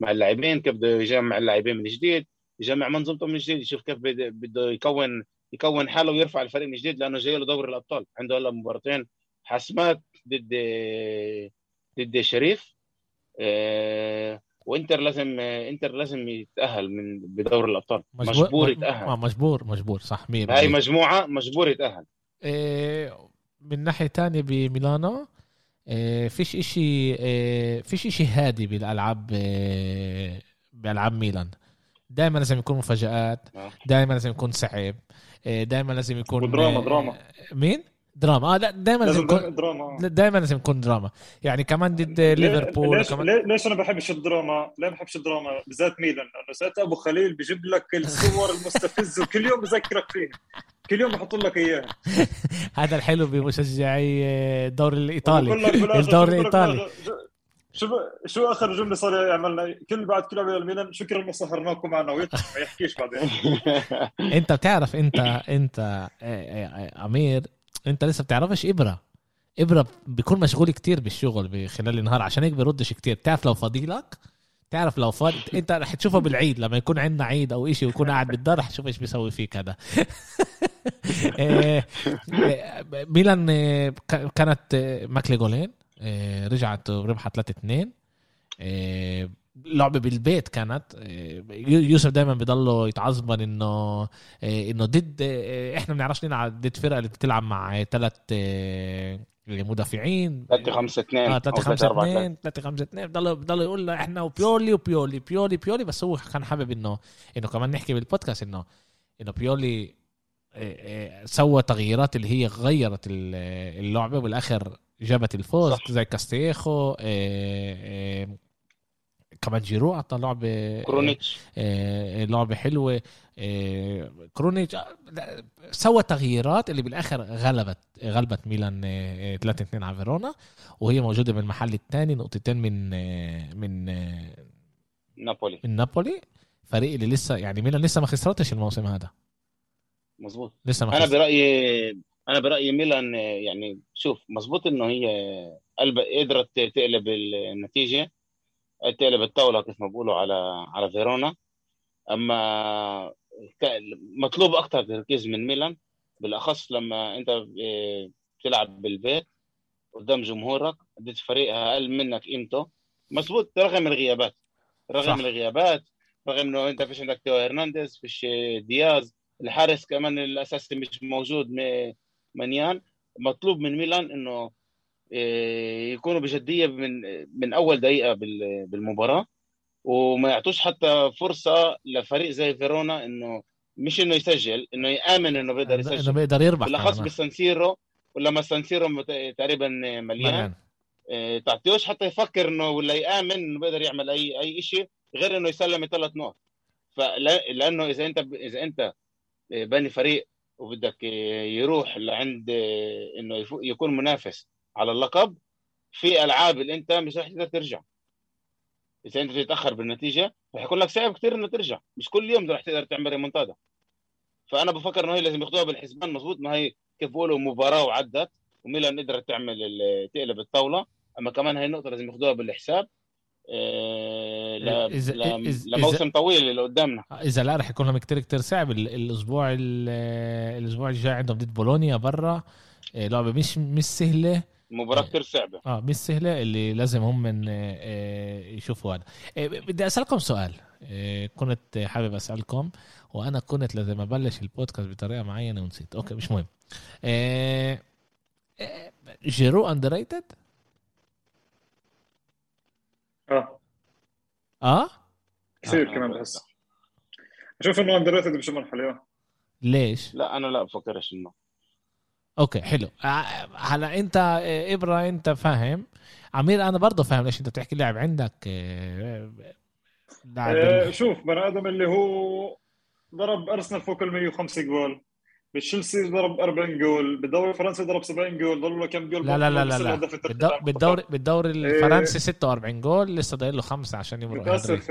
Speaker 3: مع اللاعبين كيف بده يجمع اللاعبين من جديد يجمع منظومته من جديد يشوف كيف بده يكون يكون حاله ويرفع الفريق من جديد لأنه جاي له دوري الأبطال. عنده هلا مباراتين حاسمات ضد ضد شريف آه، وإنتر لازم إنتر لازم يتأهل من بدور الأبطال. مجبور, مجبور يتأهل.
Speaker 1: آه مجبور مجبور صح 100%
Speaker 3: هاي مجموعة مجبور يتأهل.
Speaker 1: إيه من ناحية ثانية بميلانو فيش إشي فيش إشي هادي بالألعاب بألعاب ميلان. دائما لازم يكون مفاجآت
Speaker 3: آه.
Speaker 1: دائما لازم يكون صعب دائما لازم يكون
Speaker 2: ودراما دراما
Speaker 1: مين؟ دراما. آه لا دائما لازم يكون
Speaker 2: دراما.
Speaker 1: دائما لازم يكون دراما. يعني كمان ضد ليفربول
Speaker 2: ليش, كمان... ليش أنا بحبش الدراما؟ ليه بحبش الدراما؟ بالذات ميلان؟ لأنه ساعتها أبو خليل بيجيب لك الصور المستفزة وكل يوم بذكرك فيها. كل يوم بحط لك إياها.
Speaker 1: هذا الحلو بمشجعي الدوري الإيطالي. الدوري الإيطالي.
Speaker 2: شو شو آخر جملة صار يعملنا كل بعد كل لعبه الميلان شكرا انه سهرناكم معنا ما يحكيش بعدين.
Speaker 1: انت بتعرف انت انت إيه، إيه، امير انت لسه بتعرفش إبرة؟ إبرة بيكون مشغول كتير بالشغل خلال النهار عشان هيك بيردش كتير. بتعرف لو فاضيلك؟ تعرف لو فاضي انت رح تشوفه بالعيد لما يكون عندنا عيد أو إشي ويكون قاعد بالدار رح تشوف إيش بيسوي فيك هذا. ميلان كانت ماكلي جولين رجعت وربحت 3 2 لعبه بالبيت كانت. يوسف دائما بضله يتعصبن إنه إنه ضد إحنا ما بنعرفش نلعب ضد فرقة اللي بتلعب مع ثلاث مدافعين.
Speaker 3: 3 5 2
Speaker 1: آه 3 5 2 3 5 2 بضل بضل يقول له إحنا وبيولي وبيولي بيولي بيولي. بس هو كان حابب إنه إنه كمان نحكي بالبودكاست إنه إنه بيولي سوى تغييرات اللي هي غيرت اللعبة. وبالاخر جابت الفوز صح. زي كاستييخو كمان جيرو اعطى لعبة
Speaker 3: كرونيتش.
Speaker 1: آه، لعبة حلوة آه، كرونيتش آه، سوى تغييرات اللي بالآخر غلبت غلبت ميلان 3 2 على فيرونا وهي موجودة بالمحل الثاني نقطتين من من
Speaker 3: نابولي.
Speaker 1: من نابولي. فريق اللي لسه يعني ميلان لسه ما خسرتش الموسم هذا.
Speaker 3: مظبوط.
Speaker 1: لسه ما
Speaker 3: أنا برأيي أنا برأيي ميلان يعني شوف مظبوط إنه هي قدرت تقلب النتيجة تقلب الطاولة كيف ما بقولوا على على فيرونا أما مطلوب أكثر تركيز من ميلان بالأخص لما أنت آه، بتلعب بالبيت قدام جمهورك ضد فريق أقل منك قيمته مظبوط رغم الغيابات رغم صح. الغيابات رغم إنه أنت فيش عندك تيو هرنانديز فيش دياز الحارس كمان الأساسي مش موجود منيان مطلوب من ميلان إنه آه، يكونوا بجدية من من أول دقيقة بالمباراة. وما يعطوش حتى فرصة لفريق زي فيرونا إنه مش إنه يسجل إنه يآمن إنه بيقدر يسجل.
Speaker 1: إنه بيقدر يربح
Speaker 3: بالاخص بالسانسيرو ولما السانسيرو تقريبا مليان. آه تعطيوش حتى يفكر إنه ولا يآمن إنه بيقدر يعمل أي أي شيء غير إنه يسلم ثلاث نقط. فلانه إذا أنت إذا أنت باني فريق وبدك يروح لعند إنه يكون منافس على اللقب في ألعاب اللي أنت مش رح تقدر ترجع. إذا أنت تتأخر بالنتيجة رح يكون لك صعب كثير إنه ترجع. مش كل يوم رح تقدر تعمل ريمونتادا. فأنا بفكر إنه هي لازم ياخذوها بالحسبان مضبوط ما هي كيف بقولوا مباراة وعدت وميلان قدرت تعمل تقلب الطاولة. أما كمان هي النقطة لازم ياخذوها بالحساب. آه، إذا لموسم إذا طويل اللي قدامنا.
Speaker 1: إذا لا رح يكون لهم كثير كثير صعب. الأسبوع الأسبوع الجاي عندهم ضد بولونيا برا. آه، لعبة مش مش سهلة.
Speaker 3: مباراة كثير صعبة.
Speaker 1: آه مش سهلة اللي لازم هم من آه، يشوفوا هذا بدي أسألكم سؤال. كنت حابب أسألكم وأنا كنت لازم أبلش البودكاست بطريقة معينة ونسيت. okay مش مهم. جيرو underrated؟
Speaker 2: آه.
Speaker 1: آه؟
Speaker 2: كثير آه كمان بحس. أشوف إنه underrated مرحله
Speaker 1: ليش؟
Speaker 3: لا أنا لا بفكرش إنه.
Speaker 1: okay حلو. آه، هلا أنت آه، إبرة أنت فاهم. عمير أنا برضه فاهم ليش أنت بتحكي لاعب عندك
Speaker 2: آه، لاعب شوف بني آدم اللي هو ضرب أرسنال فوق ال 105 جول. بتشيلسي ضرب 40 جول بالدوري الفرنسي ضرب 70 جول ضل له كم جول؟
Speaker 1: لا لا لا لا, لا. بالدوري بالدوري الفرنسي 46 جول لسه ضايل له خمسة عشان يمرق
Speaker 2: للاسف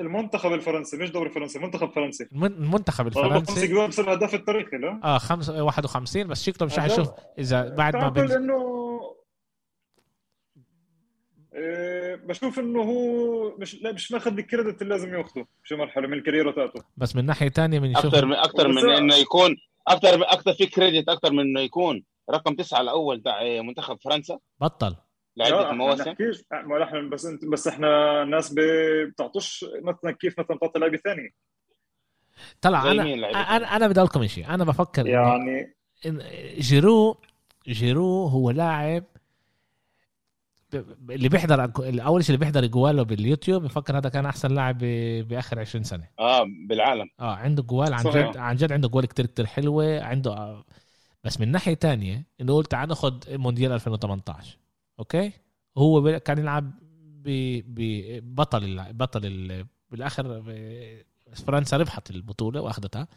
Speaker 2: المنتخب الفرنسي مش دوري فرنسي. المنتخب الفرنسي
Speaker 1: المنتخب الفرنسي
Speaker 2: 5 جول بصير الهداف التاريخي لا؟
Speaker 1: آه 5 51 بس شكله مش حيشوف إذا بعد ما
Speaker 2: بنز... انه إيه بشوف إنه هو مش لا مش ماخذ الكريدت اللي لازم ياخذه في مرحله من الكاريرا تاعته.
Speaker 1: بس من ناحية ثانية بنشوف
Speaker 3: أكثر من أكثر من إنه يكون أكثر أكثر في كريدت أكثر من إنه يكون رقم تسعة الأول تاع منتخب فرنسا.
Speaker 1: بطل.
Speaker 3: لعده مواسم
Speaker 2: ما إحنا بس أنت بس إحنا الناس بتعطوش مثلا كيف مثلا تعطي لعيبه ثانية
Speaker 1: طلع أنا أنا أنا بدي أقول لكم شيء أنا بفكر
Speaker 2: يعني
Speaker 1: إن جيرو جيرو هو لاعب اللي بيحضر اول شيء اللي بيحضر جواله باليوتيوب بفكر هذا كان أحسن لاعب بآخر 20 سنة.
Speaker 3: آه بالعالم.
Speaker 1: آه عنده جوال عن جد عن جد عنده جوال كتير كتير حلوة عنده آه بس من ناحية تانية نقول تعال ناخذ مونديال 2018 okay؟ هو كان يلعب ببطل بطل بالآخر فرنسا ربحت البطولة وأخذتها.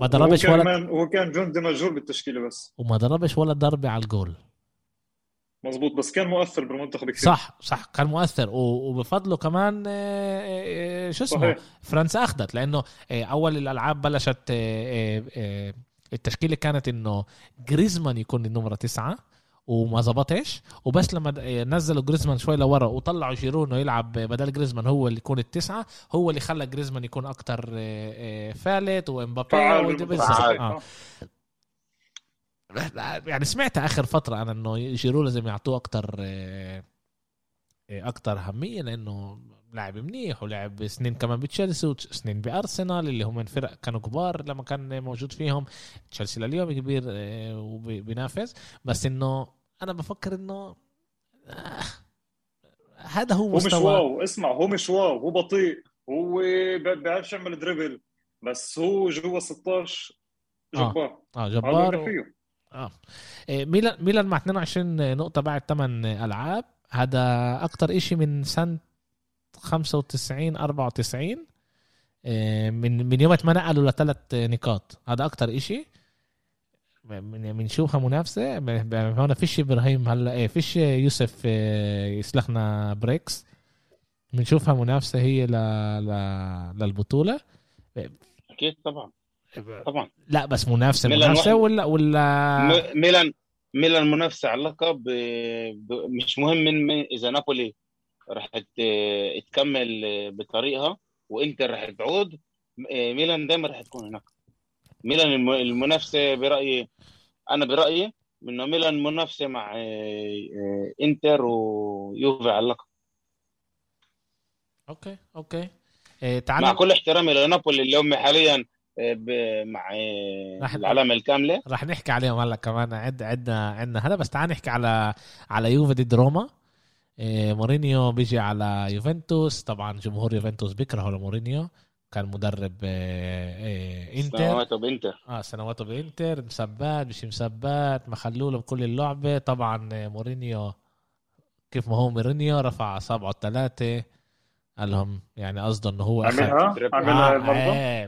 Speaker 2: ما ضربش ولا هو كان جندي مجهول بالتشكيلة بس.
Speaker 1: وما ضربش ولا ضربة على الجول.
Speaker 2: مزبوط بس كان مؤثر بالمنتخب كثير
Speaker 1: صح صح. كان مؤثر. وبفضله كمان آه، آه، شو اسمه؟ صحيح. فرنسا أخذت. لأنه آه، أول الألعاب بلشت التشكيلة كانت إنه جريزمان يكون النمرة تسعة وما زبطش. وبس لما نزلوا جريزمان شوي لورا وطلعوا جيرو انه يلعب بدل جريزمان هو اللي يكون التسعة هو اللي خلى جريزمان يكون أكتر فالت. وإمبابي آه. يعني سمعت آخر فترة أنا إنه جيرو لازم يعطوه أكتر أكتر أهمية لأنه لاعب منيح ولعب سنين كمان بتشيلسي وسنين بأرسنال اللي هم فرق كانوا كبار لما كان موجود فيهم. تشيلسي لليوم كبير آه، وبينافس. بس إنه أنا بفكر إنه آه، هذا هو
Speaker 2: مستوى هو مش wow. اسمع هو مش wow. هو بطيء. هو بيعرفش يعمل dribble. بس هو جوا 16 جبار.
Speaker 1: آه, آه جبار و... آه. ميلان ميلان مع 22 نقطة بعد 8 ألعاب. هذا أكتر إشي من سنة 95 94 آه، من من يوم ما نقلوا لثلاث نقاط. هذا أكتر إشي. بنشوفها منافسة. هون فيش إبراهيم هلا. إيه فيش يوسف آه، يسلخنا بريكس. بنشوفها منافسة هي ل... ل... للبطولة.
Speaker 3: أكيد طبعا. طبعا.
Speaker 1: لا بس منافسة منافسة ولا ولا
Speaker 3: ميلان ميلان منافسة على اللقب مش مهم من إذا نابولي راح تكمل بطريقها وإنتر راح تعود ميلان دايما راح تكون هناك. ميلان المنافسة برأيي أنا برأيي إنه ميلان منافسة مع إنتر ويوفي على اللقب.
Speaker 1: okay okay.
Speaker 3: إيه تعال مع كل احترامي لنابولي اللي هم حاليا. مع العلامة الكاملة.
Speaker 1: راح نحكي عليهم هلا كمان. عد عندنا عندنا هذا بس تعال نحكي على على يوفي ضد روما. إيه، مورينيو بيجي على يوفنتوس. طبعا جمهور يوفنتوس بيكرهوا لمورينيو. كان مدرب إيه، إيه، إنتر.
Speaker 3: سنواته بإنتر.
Speaker 1: آه سنواته بإنتر. مسبات مش مسبات ما خلوه له بكل اللعبة. طبعا مورينيو كيف ما هو مورينيو رفع إصابعه الثلاثه قال لهم يعني قصده إنه هو
Speaker 2: عملها؟
Speaker 1: عملها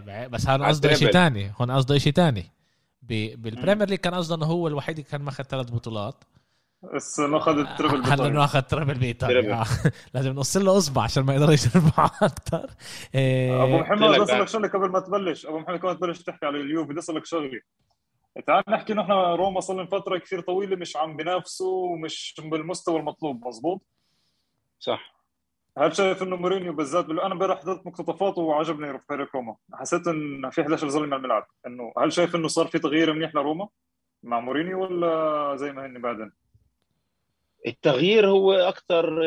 Speaker 1: آه بس هون قصده شيء ثاني هون قصده شيء ثاني بال Premier League كان قصده إنه هو الوحيد اللي كان ماخذ ثلاث بطولات.
Speaker 2: بس أخذ ال treble
Speaker 1: هلا إنه أخذ treble بايطاليا آه. لازم نقص له أصبع عشان ما يقدرش يرفع أكثر
Speaker 2: إيه... أبو محمد بدي أسألك شغلة قبل ما تبلش. أبو محمد كمان تبلش تحكي على اليوفي بدي أسألك شغلة. تعال نحكي نحن روما صار لنا فترة كثير طويلة مش عم بينافسوا ومش بالمستوى المطلوب مزبوط
Speaker 3: صح.
Speaker 2: هل شايف إنه مورينيو بالذات أنا امبارح حضرت مقتطفاته وعجبني فريق روما حسيت إن في 11 ظلم على الملعب. إنه هل شايف إنه صار في تغيير منيح لروما مع مورينيو ولا زي ما هن بعدين؟
Speaker 3: التغيير هو أكثر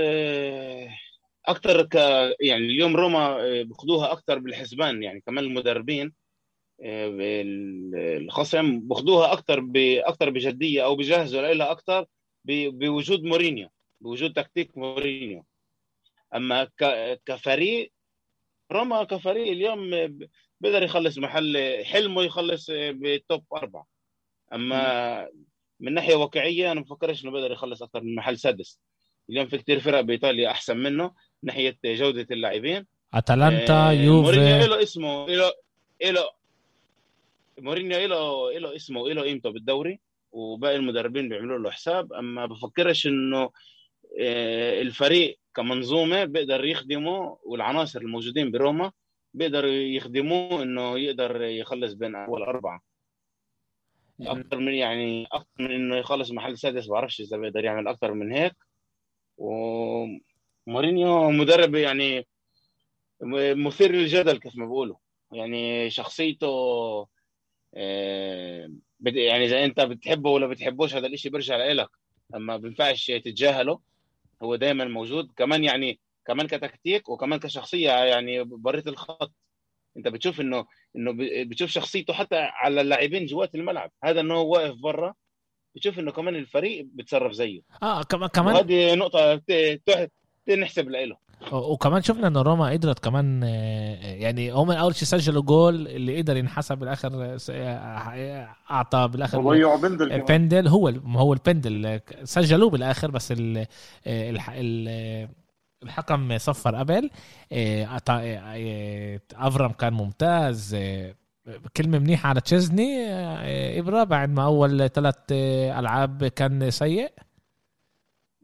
Speaker 3: أكثر ك يعني اليوم روما بخدوها أكثر بالحسبان يعني كمان المدربين الخصم بخدوها أكثر باكثر بجدية أو بجهزوا لها أكثر بوجود مورينيو بوجود تكتيك مورينيو. أما كفريق روما كفريق اليوم بيقدر يخلص محل حلمه يخلص بال top أربعة. أما من ناحية واقعية أنا ما بفكرش إنه بيقدر يخلص أكثر من محل سادس. اليوم في كثير فرق بإيطاليا أحسن منه من ناحية جودة اللاعبين.
Speaker 1: أتلانتا آه يوفي.
Speaker 3: مورينيو له اسمه له له مورينيو له له اسمه وله قيمته بالدوري وباقي المدربين بيعملوا له حساب. أما بفكرش إنه آه الفريق كمنظومة بيقدر يخدمه والعناصر الموجودين بروما بيقدروا يخدموه إنه يقدر يخلص بين أول أربعة. أكثر من يعني أكثر من إنه يخلص محل سادس ما بعرفش إذا بيقدر يعمل أكثر من هيك. ومورينيو مدرب يعني مثير للجدل كيف ما بقولوا يعني شخصيته آه، يعني إذا أنت بتحبه ولا بتحبوش هذا الشيء بيرجع لك أما بينفعش تتجاهله هو دائما موجود كمان يعني كمان كتكتيك وكمان كشخصية يعني بريت الخط. أنت بتشوف إنه إنه بتشوف شخصيته حتى على اللاعبين جوات الملعب. هذا إنه هو واقف برا بتشوف إنه كمان الفريق بتصرف زيه.
Speaker 1: آه كمان كمان
Speaker 3: هذه نقطة نحسب له
Speaker 1: وكمان شفنا إن روما قدرت كمان آه، يعني هم أول شيء سجلوا جول اللي قدر ينحسب بالآخر آه، أعطى
Speaker 2: بالآخر بندل
Speaker 1: بندل. هو هو البندل سجلوه بالآخر بس ال الحكم صفر قبل. أفرام كان ممتاز. كلمة منيحة على تشيزني إبرة بعد ما أول ثلاث ألعاب كان سيء.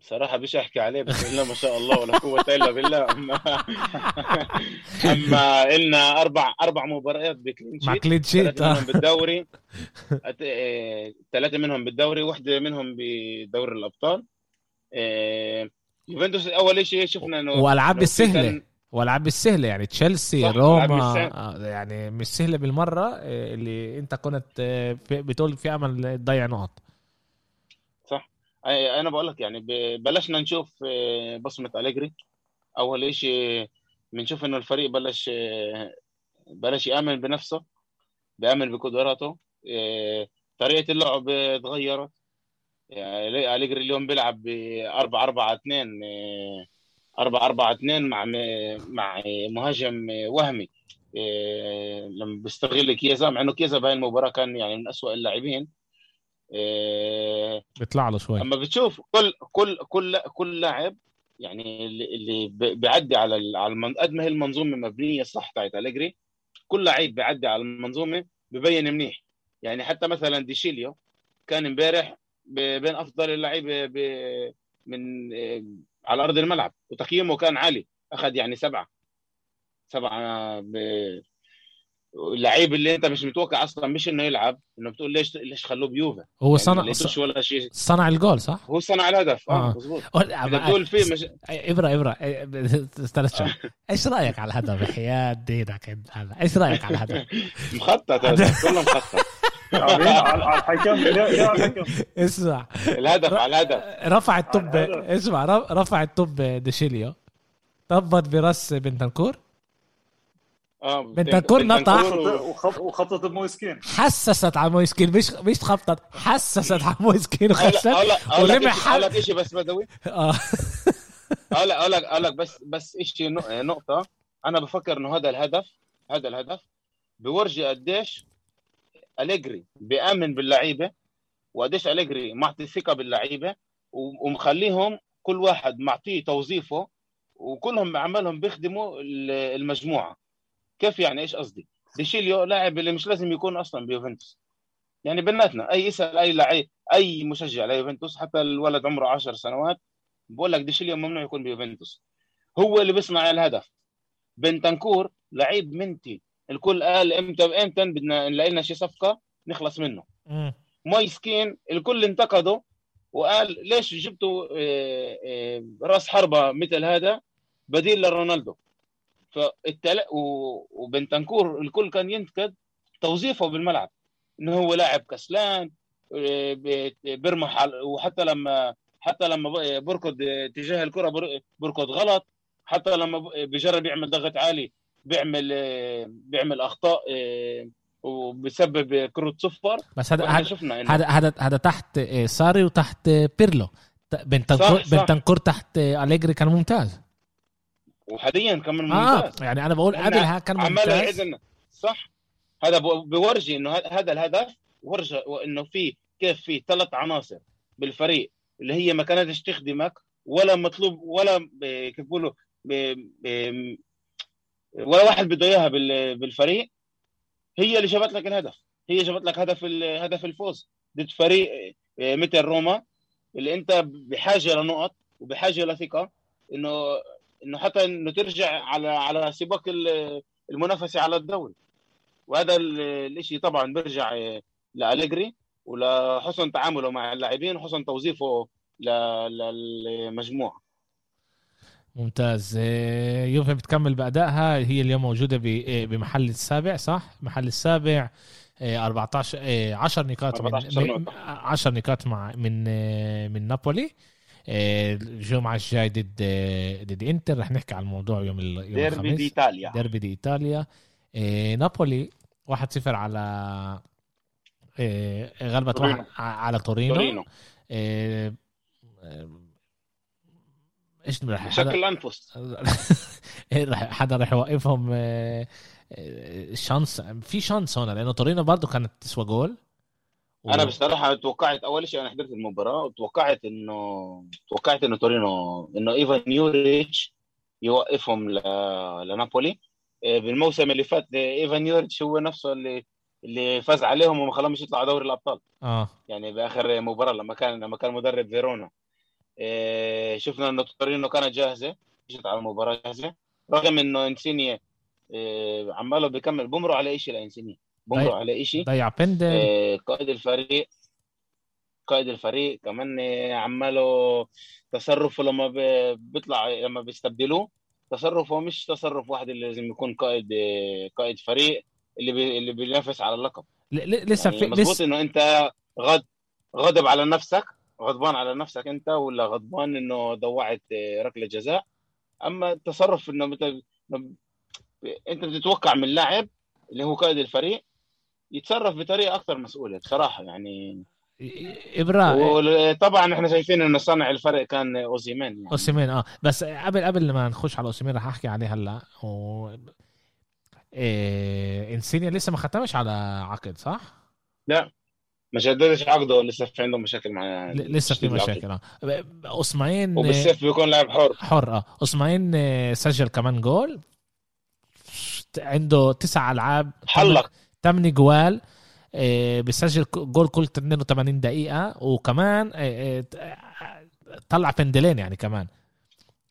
Speaker 3: صراحة مش أحكي عليه بسم الله ما شاء الله ولا قوة إلا بالله. أما أما إلنا أربع أربع مباريات ب
Speaker 1: clean sheet مع clean sheet
Speaker 3: ثلاثة منهم بالدوري. ثلاثة منهم بالدوري واحدة منهم بدوري الأبطال. يوفنتوس أول شيء شفنا إنه
Speaker 1: وألعاب السهلة. والعاب السهلة يعني تشيلسي روما يعني مش سهلة بالمرة اللي أنت كنت بتقول في أمل تضيع نقط.
Speaker 3: أنا بقول لك يعني بلشنا نشوف بصمة أليجري. أول شيء بنشوف إنه الفريق بلش بلش يأمن بنفسه بيأمن بقدراته طريقة اللعب تغيرت يعني أليجري اليوم بيلعب ب 4 4 2 4 4 2 مع مع مهاجم وهمي. لما بيستغل كيزا مع إنه كيزا بهاي المباراة كان يعني من أسوأ اللاعبين.
Speaker 1: بيطلع له شوي.
Speaker 3: اما بتشوف كل كل كل كل لاعب يعني اللي اللي بيعدي على على قد ما هي المنظومة مبنية صح تاعت أليجري كل لعيب بيعدي على المنظومة ببين منيح. يعني حتى مثلا ديشيليو كان امبارح بين أفضل اللعيبة من على أرض الملعب وتقييمه كان عالي أخذ يعني سبعة. سبعة ب... اللعيب اللي انت مش متوقع أصلا مش إنه يلعب إنه بتقول ليش ليش خلوه بيوفا؟
Speaker 1: هو يعني صنع ولا شيء. صنع الجول صح؟
Speaker 3: هو صنع الهدف آه, آه. مضبوط
Speaker 1: بتقول فيه مش إبرة إبرة ثلاث شهور إيش رأيك على الهدف؟ حياة دينك إيش رأيك على الهدف؟
Speaker 3: مخطط كله مخطط.
Speaker 2: على الحكم
Speaker 1: اسمع.
Speaker 3: الهدف على الهدف.
Speaker 1: رفع الطب اسمع رفع الطب ديشيليو. طبت برأس بنتنكور. بنتنكور نطح
Speaker 2: وخطط مويسكين
Speaker 1: حسست على مويسكين مش مش خبطت حسست على مويسكين
Speaker 3: وخشت ولمح أقول لك شيء بس بدوي. آه. أقول لك أقول لك أقول لك بس بس شيء نقطة. أنا بفكر إنه هذا الهدف هذا الهدف بورجي قديش أليجري بيأمن باللعيبة وقديش أليجري معطي ثقة باللعيبة ومخليهم كل واحد معطيه توظيفه وكلهم عمالهم بيخدموا المجموعة. كيف يعني؟ إيش قصدي؟ ديشيليو لاعب اللي مش لازم يكون أصلا بيوفنتوس. يعني بيناتنا أي يسأل أي لعيب أي مشجع ليوفنتوس حتى الولد عمره 10 سنوات بقول لك ديشيليو ممنوع يكون بيوفنتوس. هو اللي بيصنع الهدف. بنتنكور لعيب منتهي. الكل قال إمتى إمتى بدنا نلاقي لنا شي صفقة نخلص منه. مايسكين الكل انتقده وقال ليش جبتوا آه، آه، راس حربة مثل هذا؟ بديل لرونالدو. فالتل... وبنتنكور الكل كان ينتقد توظيفه بالملعب إنه هو لاعب كسلان آه، بيرمح وحتى لما حتى لما بركض تجاه الكرة بركض غلط حتى لما بيجرب يعمل ضغط عالي بيعمل بيعمل أخطاء آه، وبسبب كرة صفر.
Speaker 1: بس هذا هذا هذا هذا تحت آه، ساري وتحت بيرلو. بنتنكور بنتنكور تحت أليجري كان ممتاز.
Speaker 3: وحاليا كان ممتاز.
Speaker 1: آه يعني أنا بقول قبلها كان ممتاز.
Speaker 3: صح؟ هذا بورجي إنه هذا الهدف ورجى إنه في كيف في ثلاث عناصر بالفريق اللي هي ما كانتش تخدمك ولا مطلوب ولا كيف بيقولوا ولا واحد بده إياها بالفريق. هي اللي جابت لك الهدف. هي جابت لك هدف هدف الفوز ضد فريق آه، مثل روما اللي أنت بحاجة لنقط وبحاجة لثقة إنه إنه حتى إنه ترجع على على سباق المنافسة على الدوري. وهذا الشيء طبعا بيرجع آه، لأليجري ولحسن تعامله مع اللاعبين وحسن توظيفه للمجموعة.
Speaker 1: ممتاز. آه، يوفي بتكمل بأدائها. هي اليوم موجودة آه، بمحل السابع صح؟ محل السابع 14 آه، 10 نقاط من 10 نقاط مع من من نابولي. الجمعة الجاي ضد ضد إنتر. رح نحكي عن الموضوع يوم يوم
Speaker 3: ديربي دي ايطاليا
Speaker 1: ديربي دي ايطاليا نابولي 1-0 على غلبت واحد على تورينو, تورينو.
Speaker 3: إيش راح بشكل أنفس.
Speaker 1: حدا راح يوقفهم chance في chance هون لأنه تورينو برضه كانت تسوى جول.
Speaker 3: أنا بصراحة توقعت أول شيء أنا حضرت المباراة وتوقعت انه توقعت إنه تورينو إنه إيفان يوريتش يوقفهم ل... لنابولي. آه، بالموسم اللي فات إيفان يوريتش هو نفسه اللي اللي فاز عليهم وما خلاهم يطلعوا دوري الأبطال.
Speaker 1: آه.
Speaker 3: يعني بآخر مباراة لما كان لما كان مدرب فيرونا. إيه شفنا إنه تورينو كانت جاهزة جت على المباراة جاهزة. رغم إنه إنسينيا إيه عماله بيكمل بمروا على شيء لإنسينيا. بمروا على شيء
Speaker 1: ضيع بندل.
Speaker 3: إيه قائد الفريق قائد الفريق كمان عماله تصرفه لما بيطلع لما بيستبدلوه. تصرفه مش تصرف واحد اللي لازم يكون قائد قائد فريق اللي بي اللي بينافس على اللقب.
Speaker 1: لسه
Speaker 3: يعني في مظبوط إنه أنت غض غضب على نفسك غضبان على نفسك أنت ولا غضبان إنه ضوعت ركلة جزاء. أما التصرف إنه أنت بتتوقع من لاعب اللي هو قائد الفريق يتصرف بطريقة أكثر مسؤولة بصراحة يعني
Speaker 1: ابراء
Speaker 3: طبعا إحنا شايفين إنه صانع الفرق كان اوزيمين
Speaker 1: يعني. اوزيمين آه. بس قبل قبل ما نخش على اوزيمين رح أحكي عليه هلأ و... إيه... إنسينيا لسه ما ختمش على عقد صح؟
Speaker 3: لا. ما جددش عقده لسه في عنده مشاكل مع
Speaker 1: لسه في مشاكل آه. اسماعيل
Speaker 3: وبالسيف بيكون لاعب حر.
Speaker 1: حر آه. اسماعيل آه، سجل كمان جول عنده تسع ألعاب.
Speaker 3: حلق.
Speaker 1: ثمان جوال آه، بيسجل جول كل 82 دقيقة وكمان آه، طلع بندلين يعني كمان.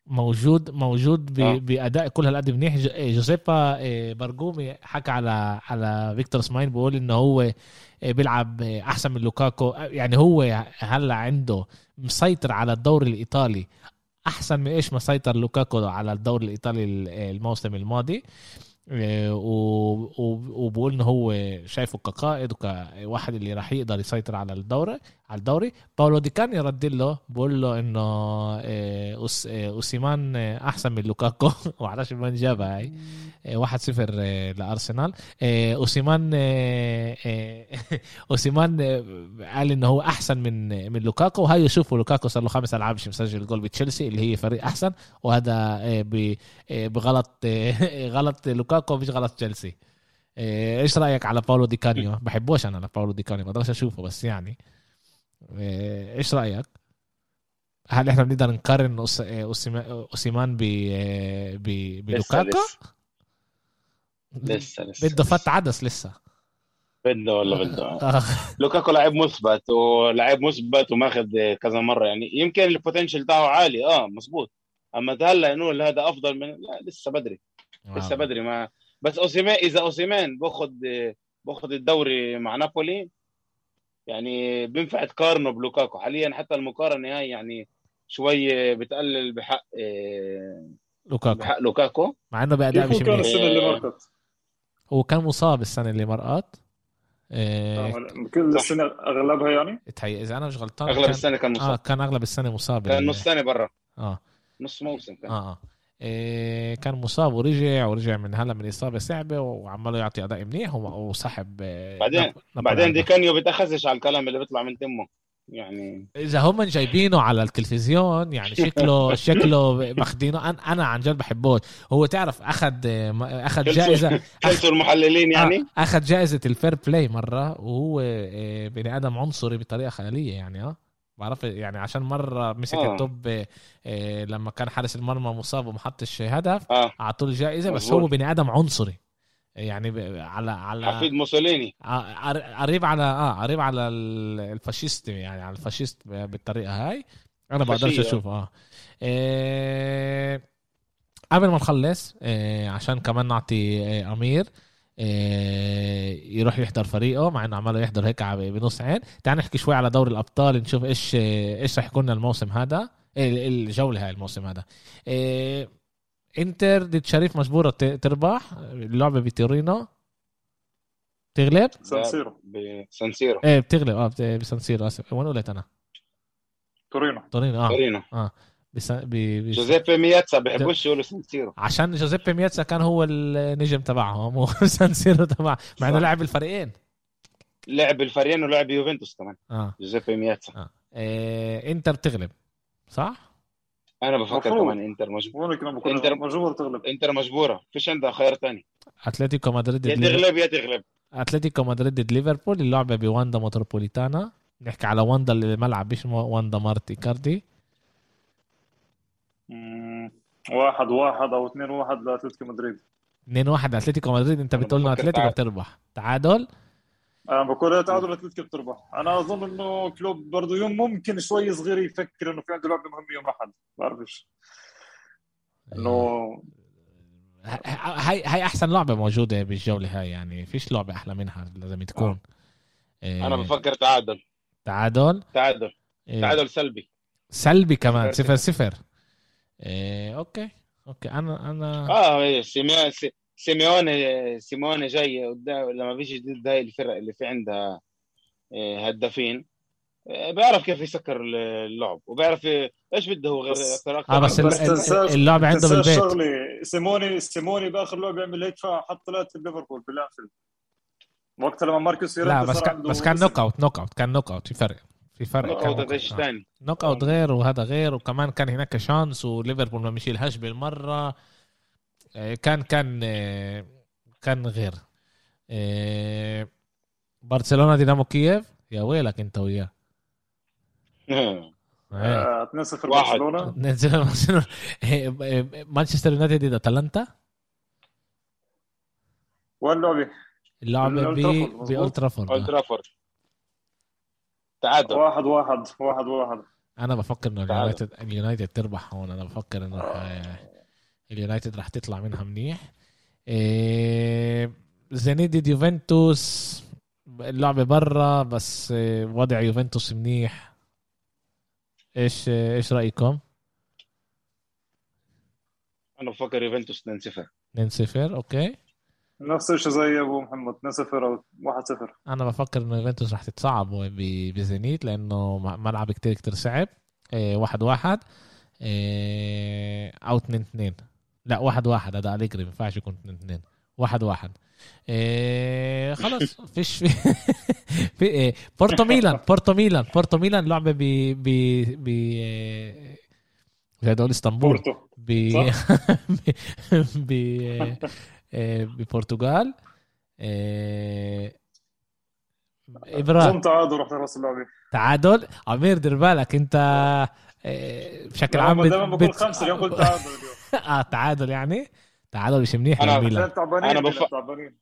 Speaker 1: موجود موجود آه. بأداء كل هالقد منيح. جوزيبي بيرغومي حكى على على فيكتور سماين بيقول إنه هو بيلعب أحسن من لوكاكو. يعني هو هلأ عنده مسيطر على الدوري الإيطالي أحسن من إيش مسيطر لوكاكو على الدوري الإيطالي الموسم الماضي. آه، وبقول انه هو شايفه كقائد وكواحد اللي راح يقدر يسيطر على الدوري على الدوري. باولو دي كانيو رد له بقول له إنه آه، آه، أوسيمان أحسن من لوكاكو. وعرفش من جابها هاي؟ 1-0 لأرسنال. أوسيمان أوسيمان قال إنه هو أحسن من من لوكاكو. وهي شوفوا لوكاكو صار له خمس ألعاب مش مسجل جول بتشيلسي اللي هي فريق أحسن. وهذا بغلط غلط لوكاكو مش غلط تشيلسي. إيش رأيك على باولو دي كانيو؟ بحبوش أنا لباولو دي كانيو ما بقدرش أشوفه بس يعني. إيش رأيك؟ هل إحنا بنقدر نقارن أوسيمان بلوكاكو؟
Speaker 3: لسه. لسه
Speaker 1: بده فت عدس لسه.
Speaker 3: بده ولا بده آه. لوكاكو لعيب مثبت ولعيب مثبت وماخذ كذا مرة يعني يمكن ال potential تاعه عالي آه مزبوط أما هلا نقول هذا أفضل من لا لسه بدري. لسه آه. بدري ما بس اوسيمان إذا أوسيمان باخذ بأخذ الدوري مع نابولي يعني بينفع تقارنه بلوكاكو. حاليا حتى المقارنة هاي يعني شوي بتقلل بحق
Speaker 1: لوكاكو.
Speaker 3: بحق لوكاكو.
Speaker 1: مع إنه بأداء
Speaker 2: مش كان السنة اللي مرقت.
Speaker 1: هو كان مصاب السنة اللي مرقت.
Speaker 2: إيه كل السنة أغلبها يعني؟
Speaker 1: تهيأ إذا أنا مش غلطان
Speaker 3: أغلب كان... السنة كان مصاب.
Speaker 1: آه كان أغلب السنة مصاب
Speaker 3: كان نص سنه برا.
Speaker 1: آه.
Speaker 3: نص موسم كان.
Speaker 1: آه آه. إيه كان مصاب ورجع ورجع من هلا من إصابة صعبة وعماله يعطي أداء منيح وسحب
Speaker 3: آه، بعدين بعدين دي كانيو بتاخذش على الكلام اللي بيطلع من تمه. يعني
Speaker 1: إذا هم جايبينه على التلفزيون يعني شكله شكله ماخذينه أنا أنا عن جد بحبه هو تعرف أخذ أخذ جائزه
Speaker 3: كلتوا المحللين يعني.
Speaker 1: آه، أخذ جائزة ال fair play مرة وهو آه، بني آدم عنصري بطريقة خيالية يعني آه. بعرف يعني عشان مرة مسك آه. التوب آه لما كان حارس المرمى مصاب وما حطش هدف
Speaker 3: آه.
Speaker 1: اعطوه الجائزه بس هو بني آدم عنصري. يعني على على
Speaker 3: حفيد موسوليني.
Speaker 1: قريب على آه قريب على ال fascist يعني على ال fascist بالطريقة هاي. أنا بقدرش أشوف آه. إيه قبل ما نخلص إيه عشان كمان نعطي إيه أمير إيه يروح يحضر فريقه مع إنه عماله يحضر هيك بنص عين. تعال نحكي شوي على دوري الأبطال نشوف إيش إيش رح يكون الموسم هذا. إيه الجولة هاي الموسم هذا. إيه إنتر ضد شريف مجبورة تربح. اللعبة بتورينو. تغلب
Speaker 2: سانسيرو
Speaker 3: بسانسيرو
Speaker 1: إيه بتغلب. آه بسانسيرو آسف. وين قلت أنا؟
Speaker 2: تورينو.
Speaker 1: تورينو آه.
Speaker 3: تورينو.
Speaker 1: آه. بس ب...
Speaker 3: بس... جوزيبي مياتسا بحبوش يقولوا سانسيرو
Speaker 1: عشان جوزيبي مياتسا كان هو النجم تبعهم مو سانسيرو تبع مع إنه لعب الفريقين.
Speaker 3: لعب الفريقين ولعب يوفنتوس كمان
Speaker 1: آه.
Speaker 3: جوزيبي مياتسا.
Speaker 1: آه. إيه إنتر تغلب صح؟
Speaker 3: أنا بفكر
Speaker 2: مفروض.
Speaker 3: كمان إنتر مجبور إنتر-
Speaker 2: مجبور تغلب.
Speaker 3: إنتر مجبورة. فيش عندها خيار تاني.
Speaker 1: أتلتيكو مدريد
Speaker 3: يا تغلب يا تغلب.
Speaker 1: أتلتيكو مدريد ضد ليفربول اللعبة بواندا متروبوليتانا نحكي على واندا اللي الملعب مش واندا مارتي كاردي.
Speaker 2: واحد واحد أو اثنين واحد لأتلتيكو مدريد.
Speaker 1: 2 1 اتلتيكو مدريد.
Speaker 3: أنت
Speaker 1: بتقول إنه
Speaker 3: أتلتيكو.
Speaker 1: بتربح. تعادل؟
Speaker 2: أنا بقول يا تعادل أتلتيكو بتربح. أنا أظن إنه كلوب برضه يوم ممكن شوي صغير يفكر إنه في عنده لعبه مهمه يوم أحد. بعرفش. إنه
Speaker 1: هاي هاي أحسن لعبة موجودة بالجولة هاي يعني. فيش لعبة أحلى منها لازم تكون. إيه،
Speaker 3: أنا بفكر تعادل.
Speaker 1: تعادل؟
Speaker 3: تعادل.
Speaker 1: إيه،
Speaker 3: تعادل سلبي.
Speaker 1: سلبي كمان.
Speaker 2: صفر
Speaker 1: صفر. إيه، أوكي. أوكي أنا أنا.
Speaker 3: آه إيه، سيمي- سي- سيميوني سيميوني جاي قدام لما بيجي ضد هاي الفرق اللي في عندها آه، هدافين آه، بيعرف كيف يسكر اللعب وبيعرف إيش بده هو غير
Speaker 2: بس-
Speaker 3: أكثر أكثر
Speaker 1: آه بس ال-
Speaker 2: بس
Speaker 1: ال-
Speaker 2: تنساش-
Speaker 1: اللعبه عنده بالبيت.
Speaker 2: شغله سيموني سيموني بآخر لعبه عمل هيك حط ثلاثة بليفربول بالأنفيلد. وقت لما ماركوس يورنتي
Speaker 1: بس كان بس كان. knock out knockout كان knockout في فرق. في فرق knockout. آه.
Speaker 3: ثاني
Speaker 1: knockout غير وهذا غير وكمان كان هناك chance وليفربول ما مشيلهاش بالمرة آه، كان كان آه، كان غير آه، برشلونة دينامو كييف يا ويلك أنت وياه إيه.
Speaker 2: آه، 2-0
Speaker 3: واحد.
Speaker 2: برشلونة
Speaker 1: ننزل برشلونة. إيه، إيه، مانشستر يونايتد ضد اتلانتا
Speaker 2: وين اللعبه؟
Speaker 1: اللعبه
Speaker 2: الأولد
Speaker 1: ب
Speaker 3: تعادل.
Speaker 2: واحد واحد واحد واحد.
Speaker 1: أنا بفكر
Speaker 3: إنه.
Speaker 1: اليونايتد اليونايتد تربح هون. أنا بفكر إنه اليونايتد راح تطلع منها منيح. إيه، زينيت ضد يوفنتوس. اللعبة برا بس إيه، وضع يوفنتوس منيح. إيش إيش رأيكم؟
Speaker 3: أنا بفكر يوفنتوس 2-0
Speaker 1: 2-0 okay.
Speaker 2: نفس الشيء زي أبو محمد 2-0 أو 1-0
Speaker 1: أنا بفكر إنه يوفنتوس راح تتصعب بزينيت لأنه ملعب كتير كتير صعب. إيه، واحد واحد. إيه، أو اتنين اتنين لا واحد واحد هذا أليجري ما ينفعش يكون اتنين اتنين واحد واحد. إيه خلص. فيش في, في إيه بورتو ميلان بورتو ميلان بورتو ميلان لعبة ب ب ب إيه، زي دول إسطنبول.
Speaker 2: بورتو.
Speaker 1: ب. ب ببرتغال. إيه،
Speaker 2: إبراهيم. تعادل رح تخلص اللعبه
Speaker 1: تعادل؟ عمير دير بالك أنت إيه، بشكل عام بت-
Speaker 2: دائما بقول خمسة اليوم قلت تعادل اليوم.
Speaker 1: آه تعادل يعني؟ تعادل مش منيح
Speaker 3: أنا بف-
Speaker 2: تعبانين.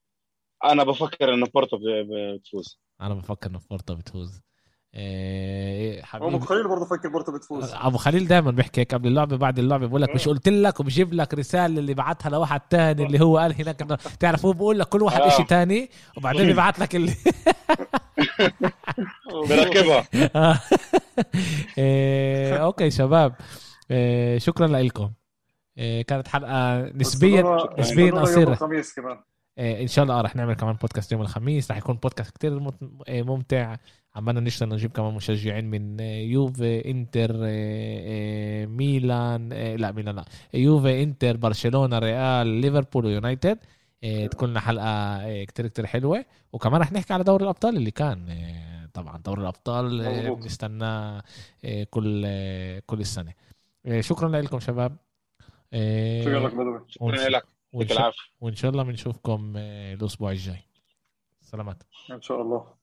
Speaker 3: أنا بفكر انه بورتو بتفوز.
Speaker 1: أنا بفكر انه بورتو بتفوز. إيه، حبيبي
Speaker 2: أبو خليل برضه فكر بورتو بتفوز.
Speaker 1: أبو خليل دائما بيحكي هيك قبل اللعبة بعد اللعبة بقول لك مش قلت لك وبجيب لك رسالة اللي بعتها لواحد تاني اللي هو قال هناك إنه تعرف هو بقول لك كل واحد
Speaker 3: آه.
Speaker 1: شيء تاني وبعدين بيبعت لك اللي
Speaker 3: بركبها
Speaker 1: آه. إيه، okay شباب. إيه، شكرا لكم. كانت حلقة نسبيا نسبيا قصيرة.
Speaker 2: الخميس كمان.
Speaker 1: إيه، إن شاء الله رح نعمل كمان بودكاست يوم الخميس. رح يكون بودكاست كتير إيه، ممتع. عمالنا نشتغل نجيب كمان مشجعين من إيه، يوفي إنتر ميلان لا ميلان لا. يوفي إنتر برشلونة ريال ليفربول ويونايتد تكون لنا حلقة كتير كتير حلوة. وكمان رح نحكي على دوري الأبطال اللي كان. طبعا دوري
Speaker 2: الأبطال.
Speaker 1: بنستناه كل كل السنة. شكرا لكم شباب.
Speaker 2: شكرا لك بدوي.
Speaker 3: شكرا لك.
Speaker 1: وإن شاء- وإن شاء الله بنشوفكم آه، الأسبوع الجاي. سلامات.
Speaker 2: إن شاء الله.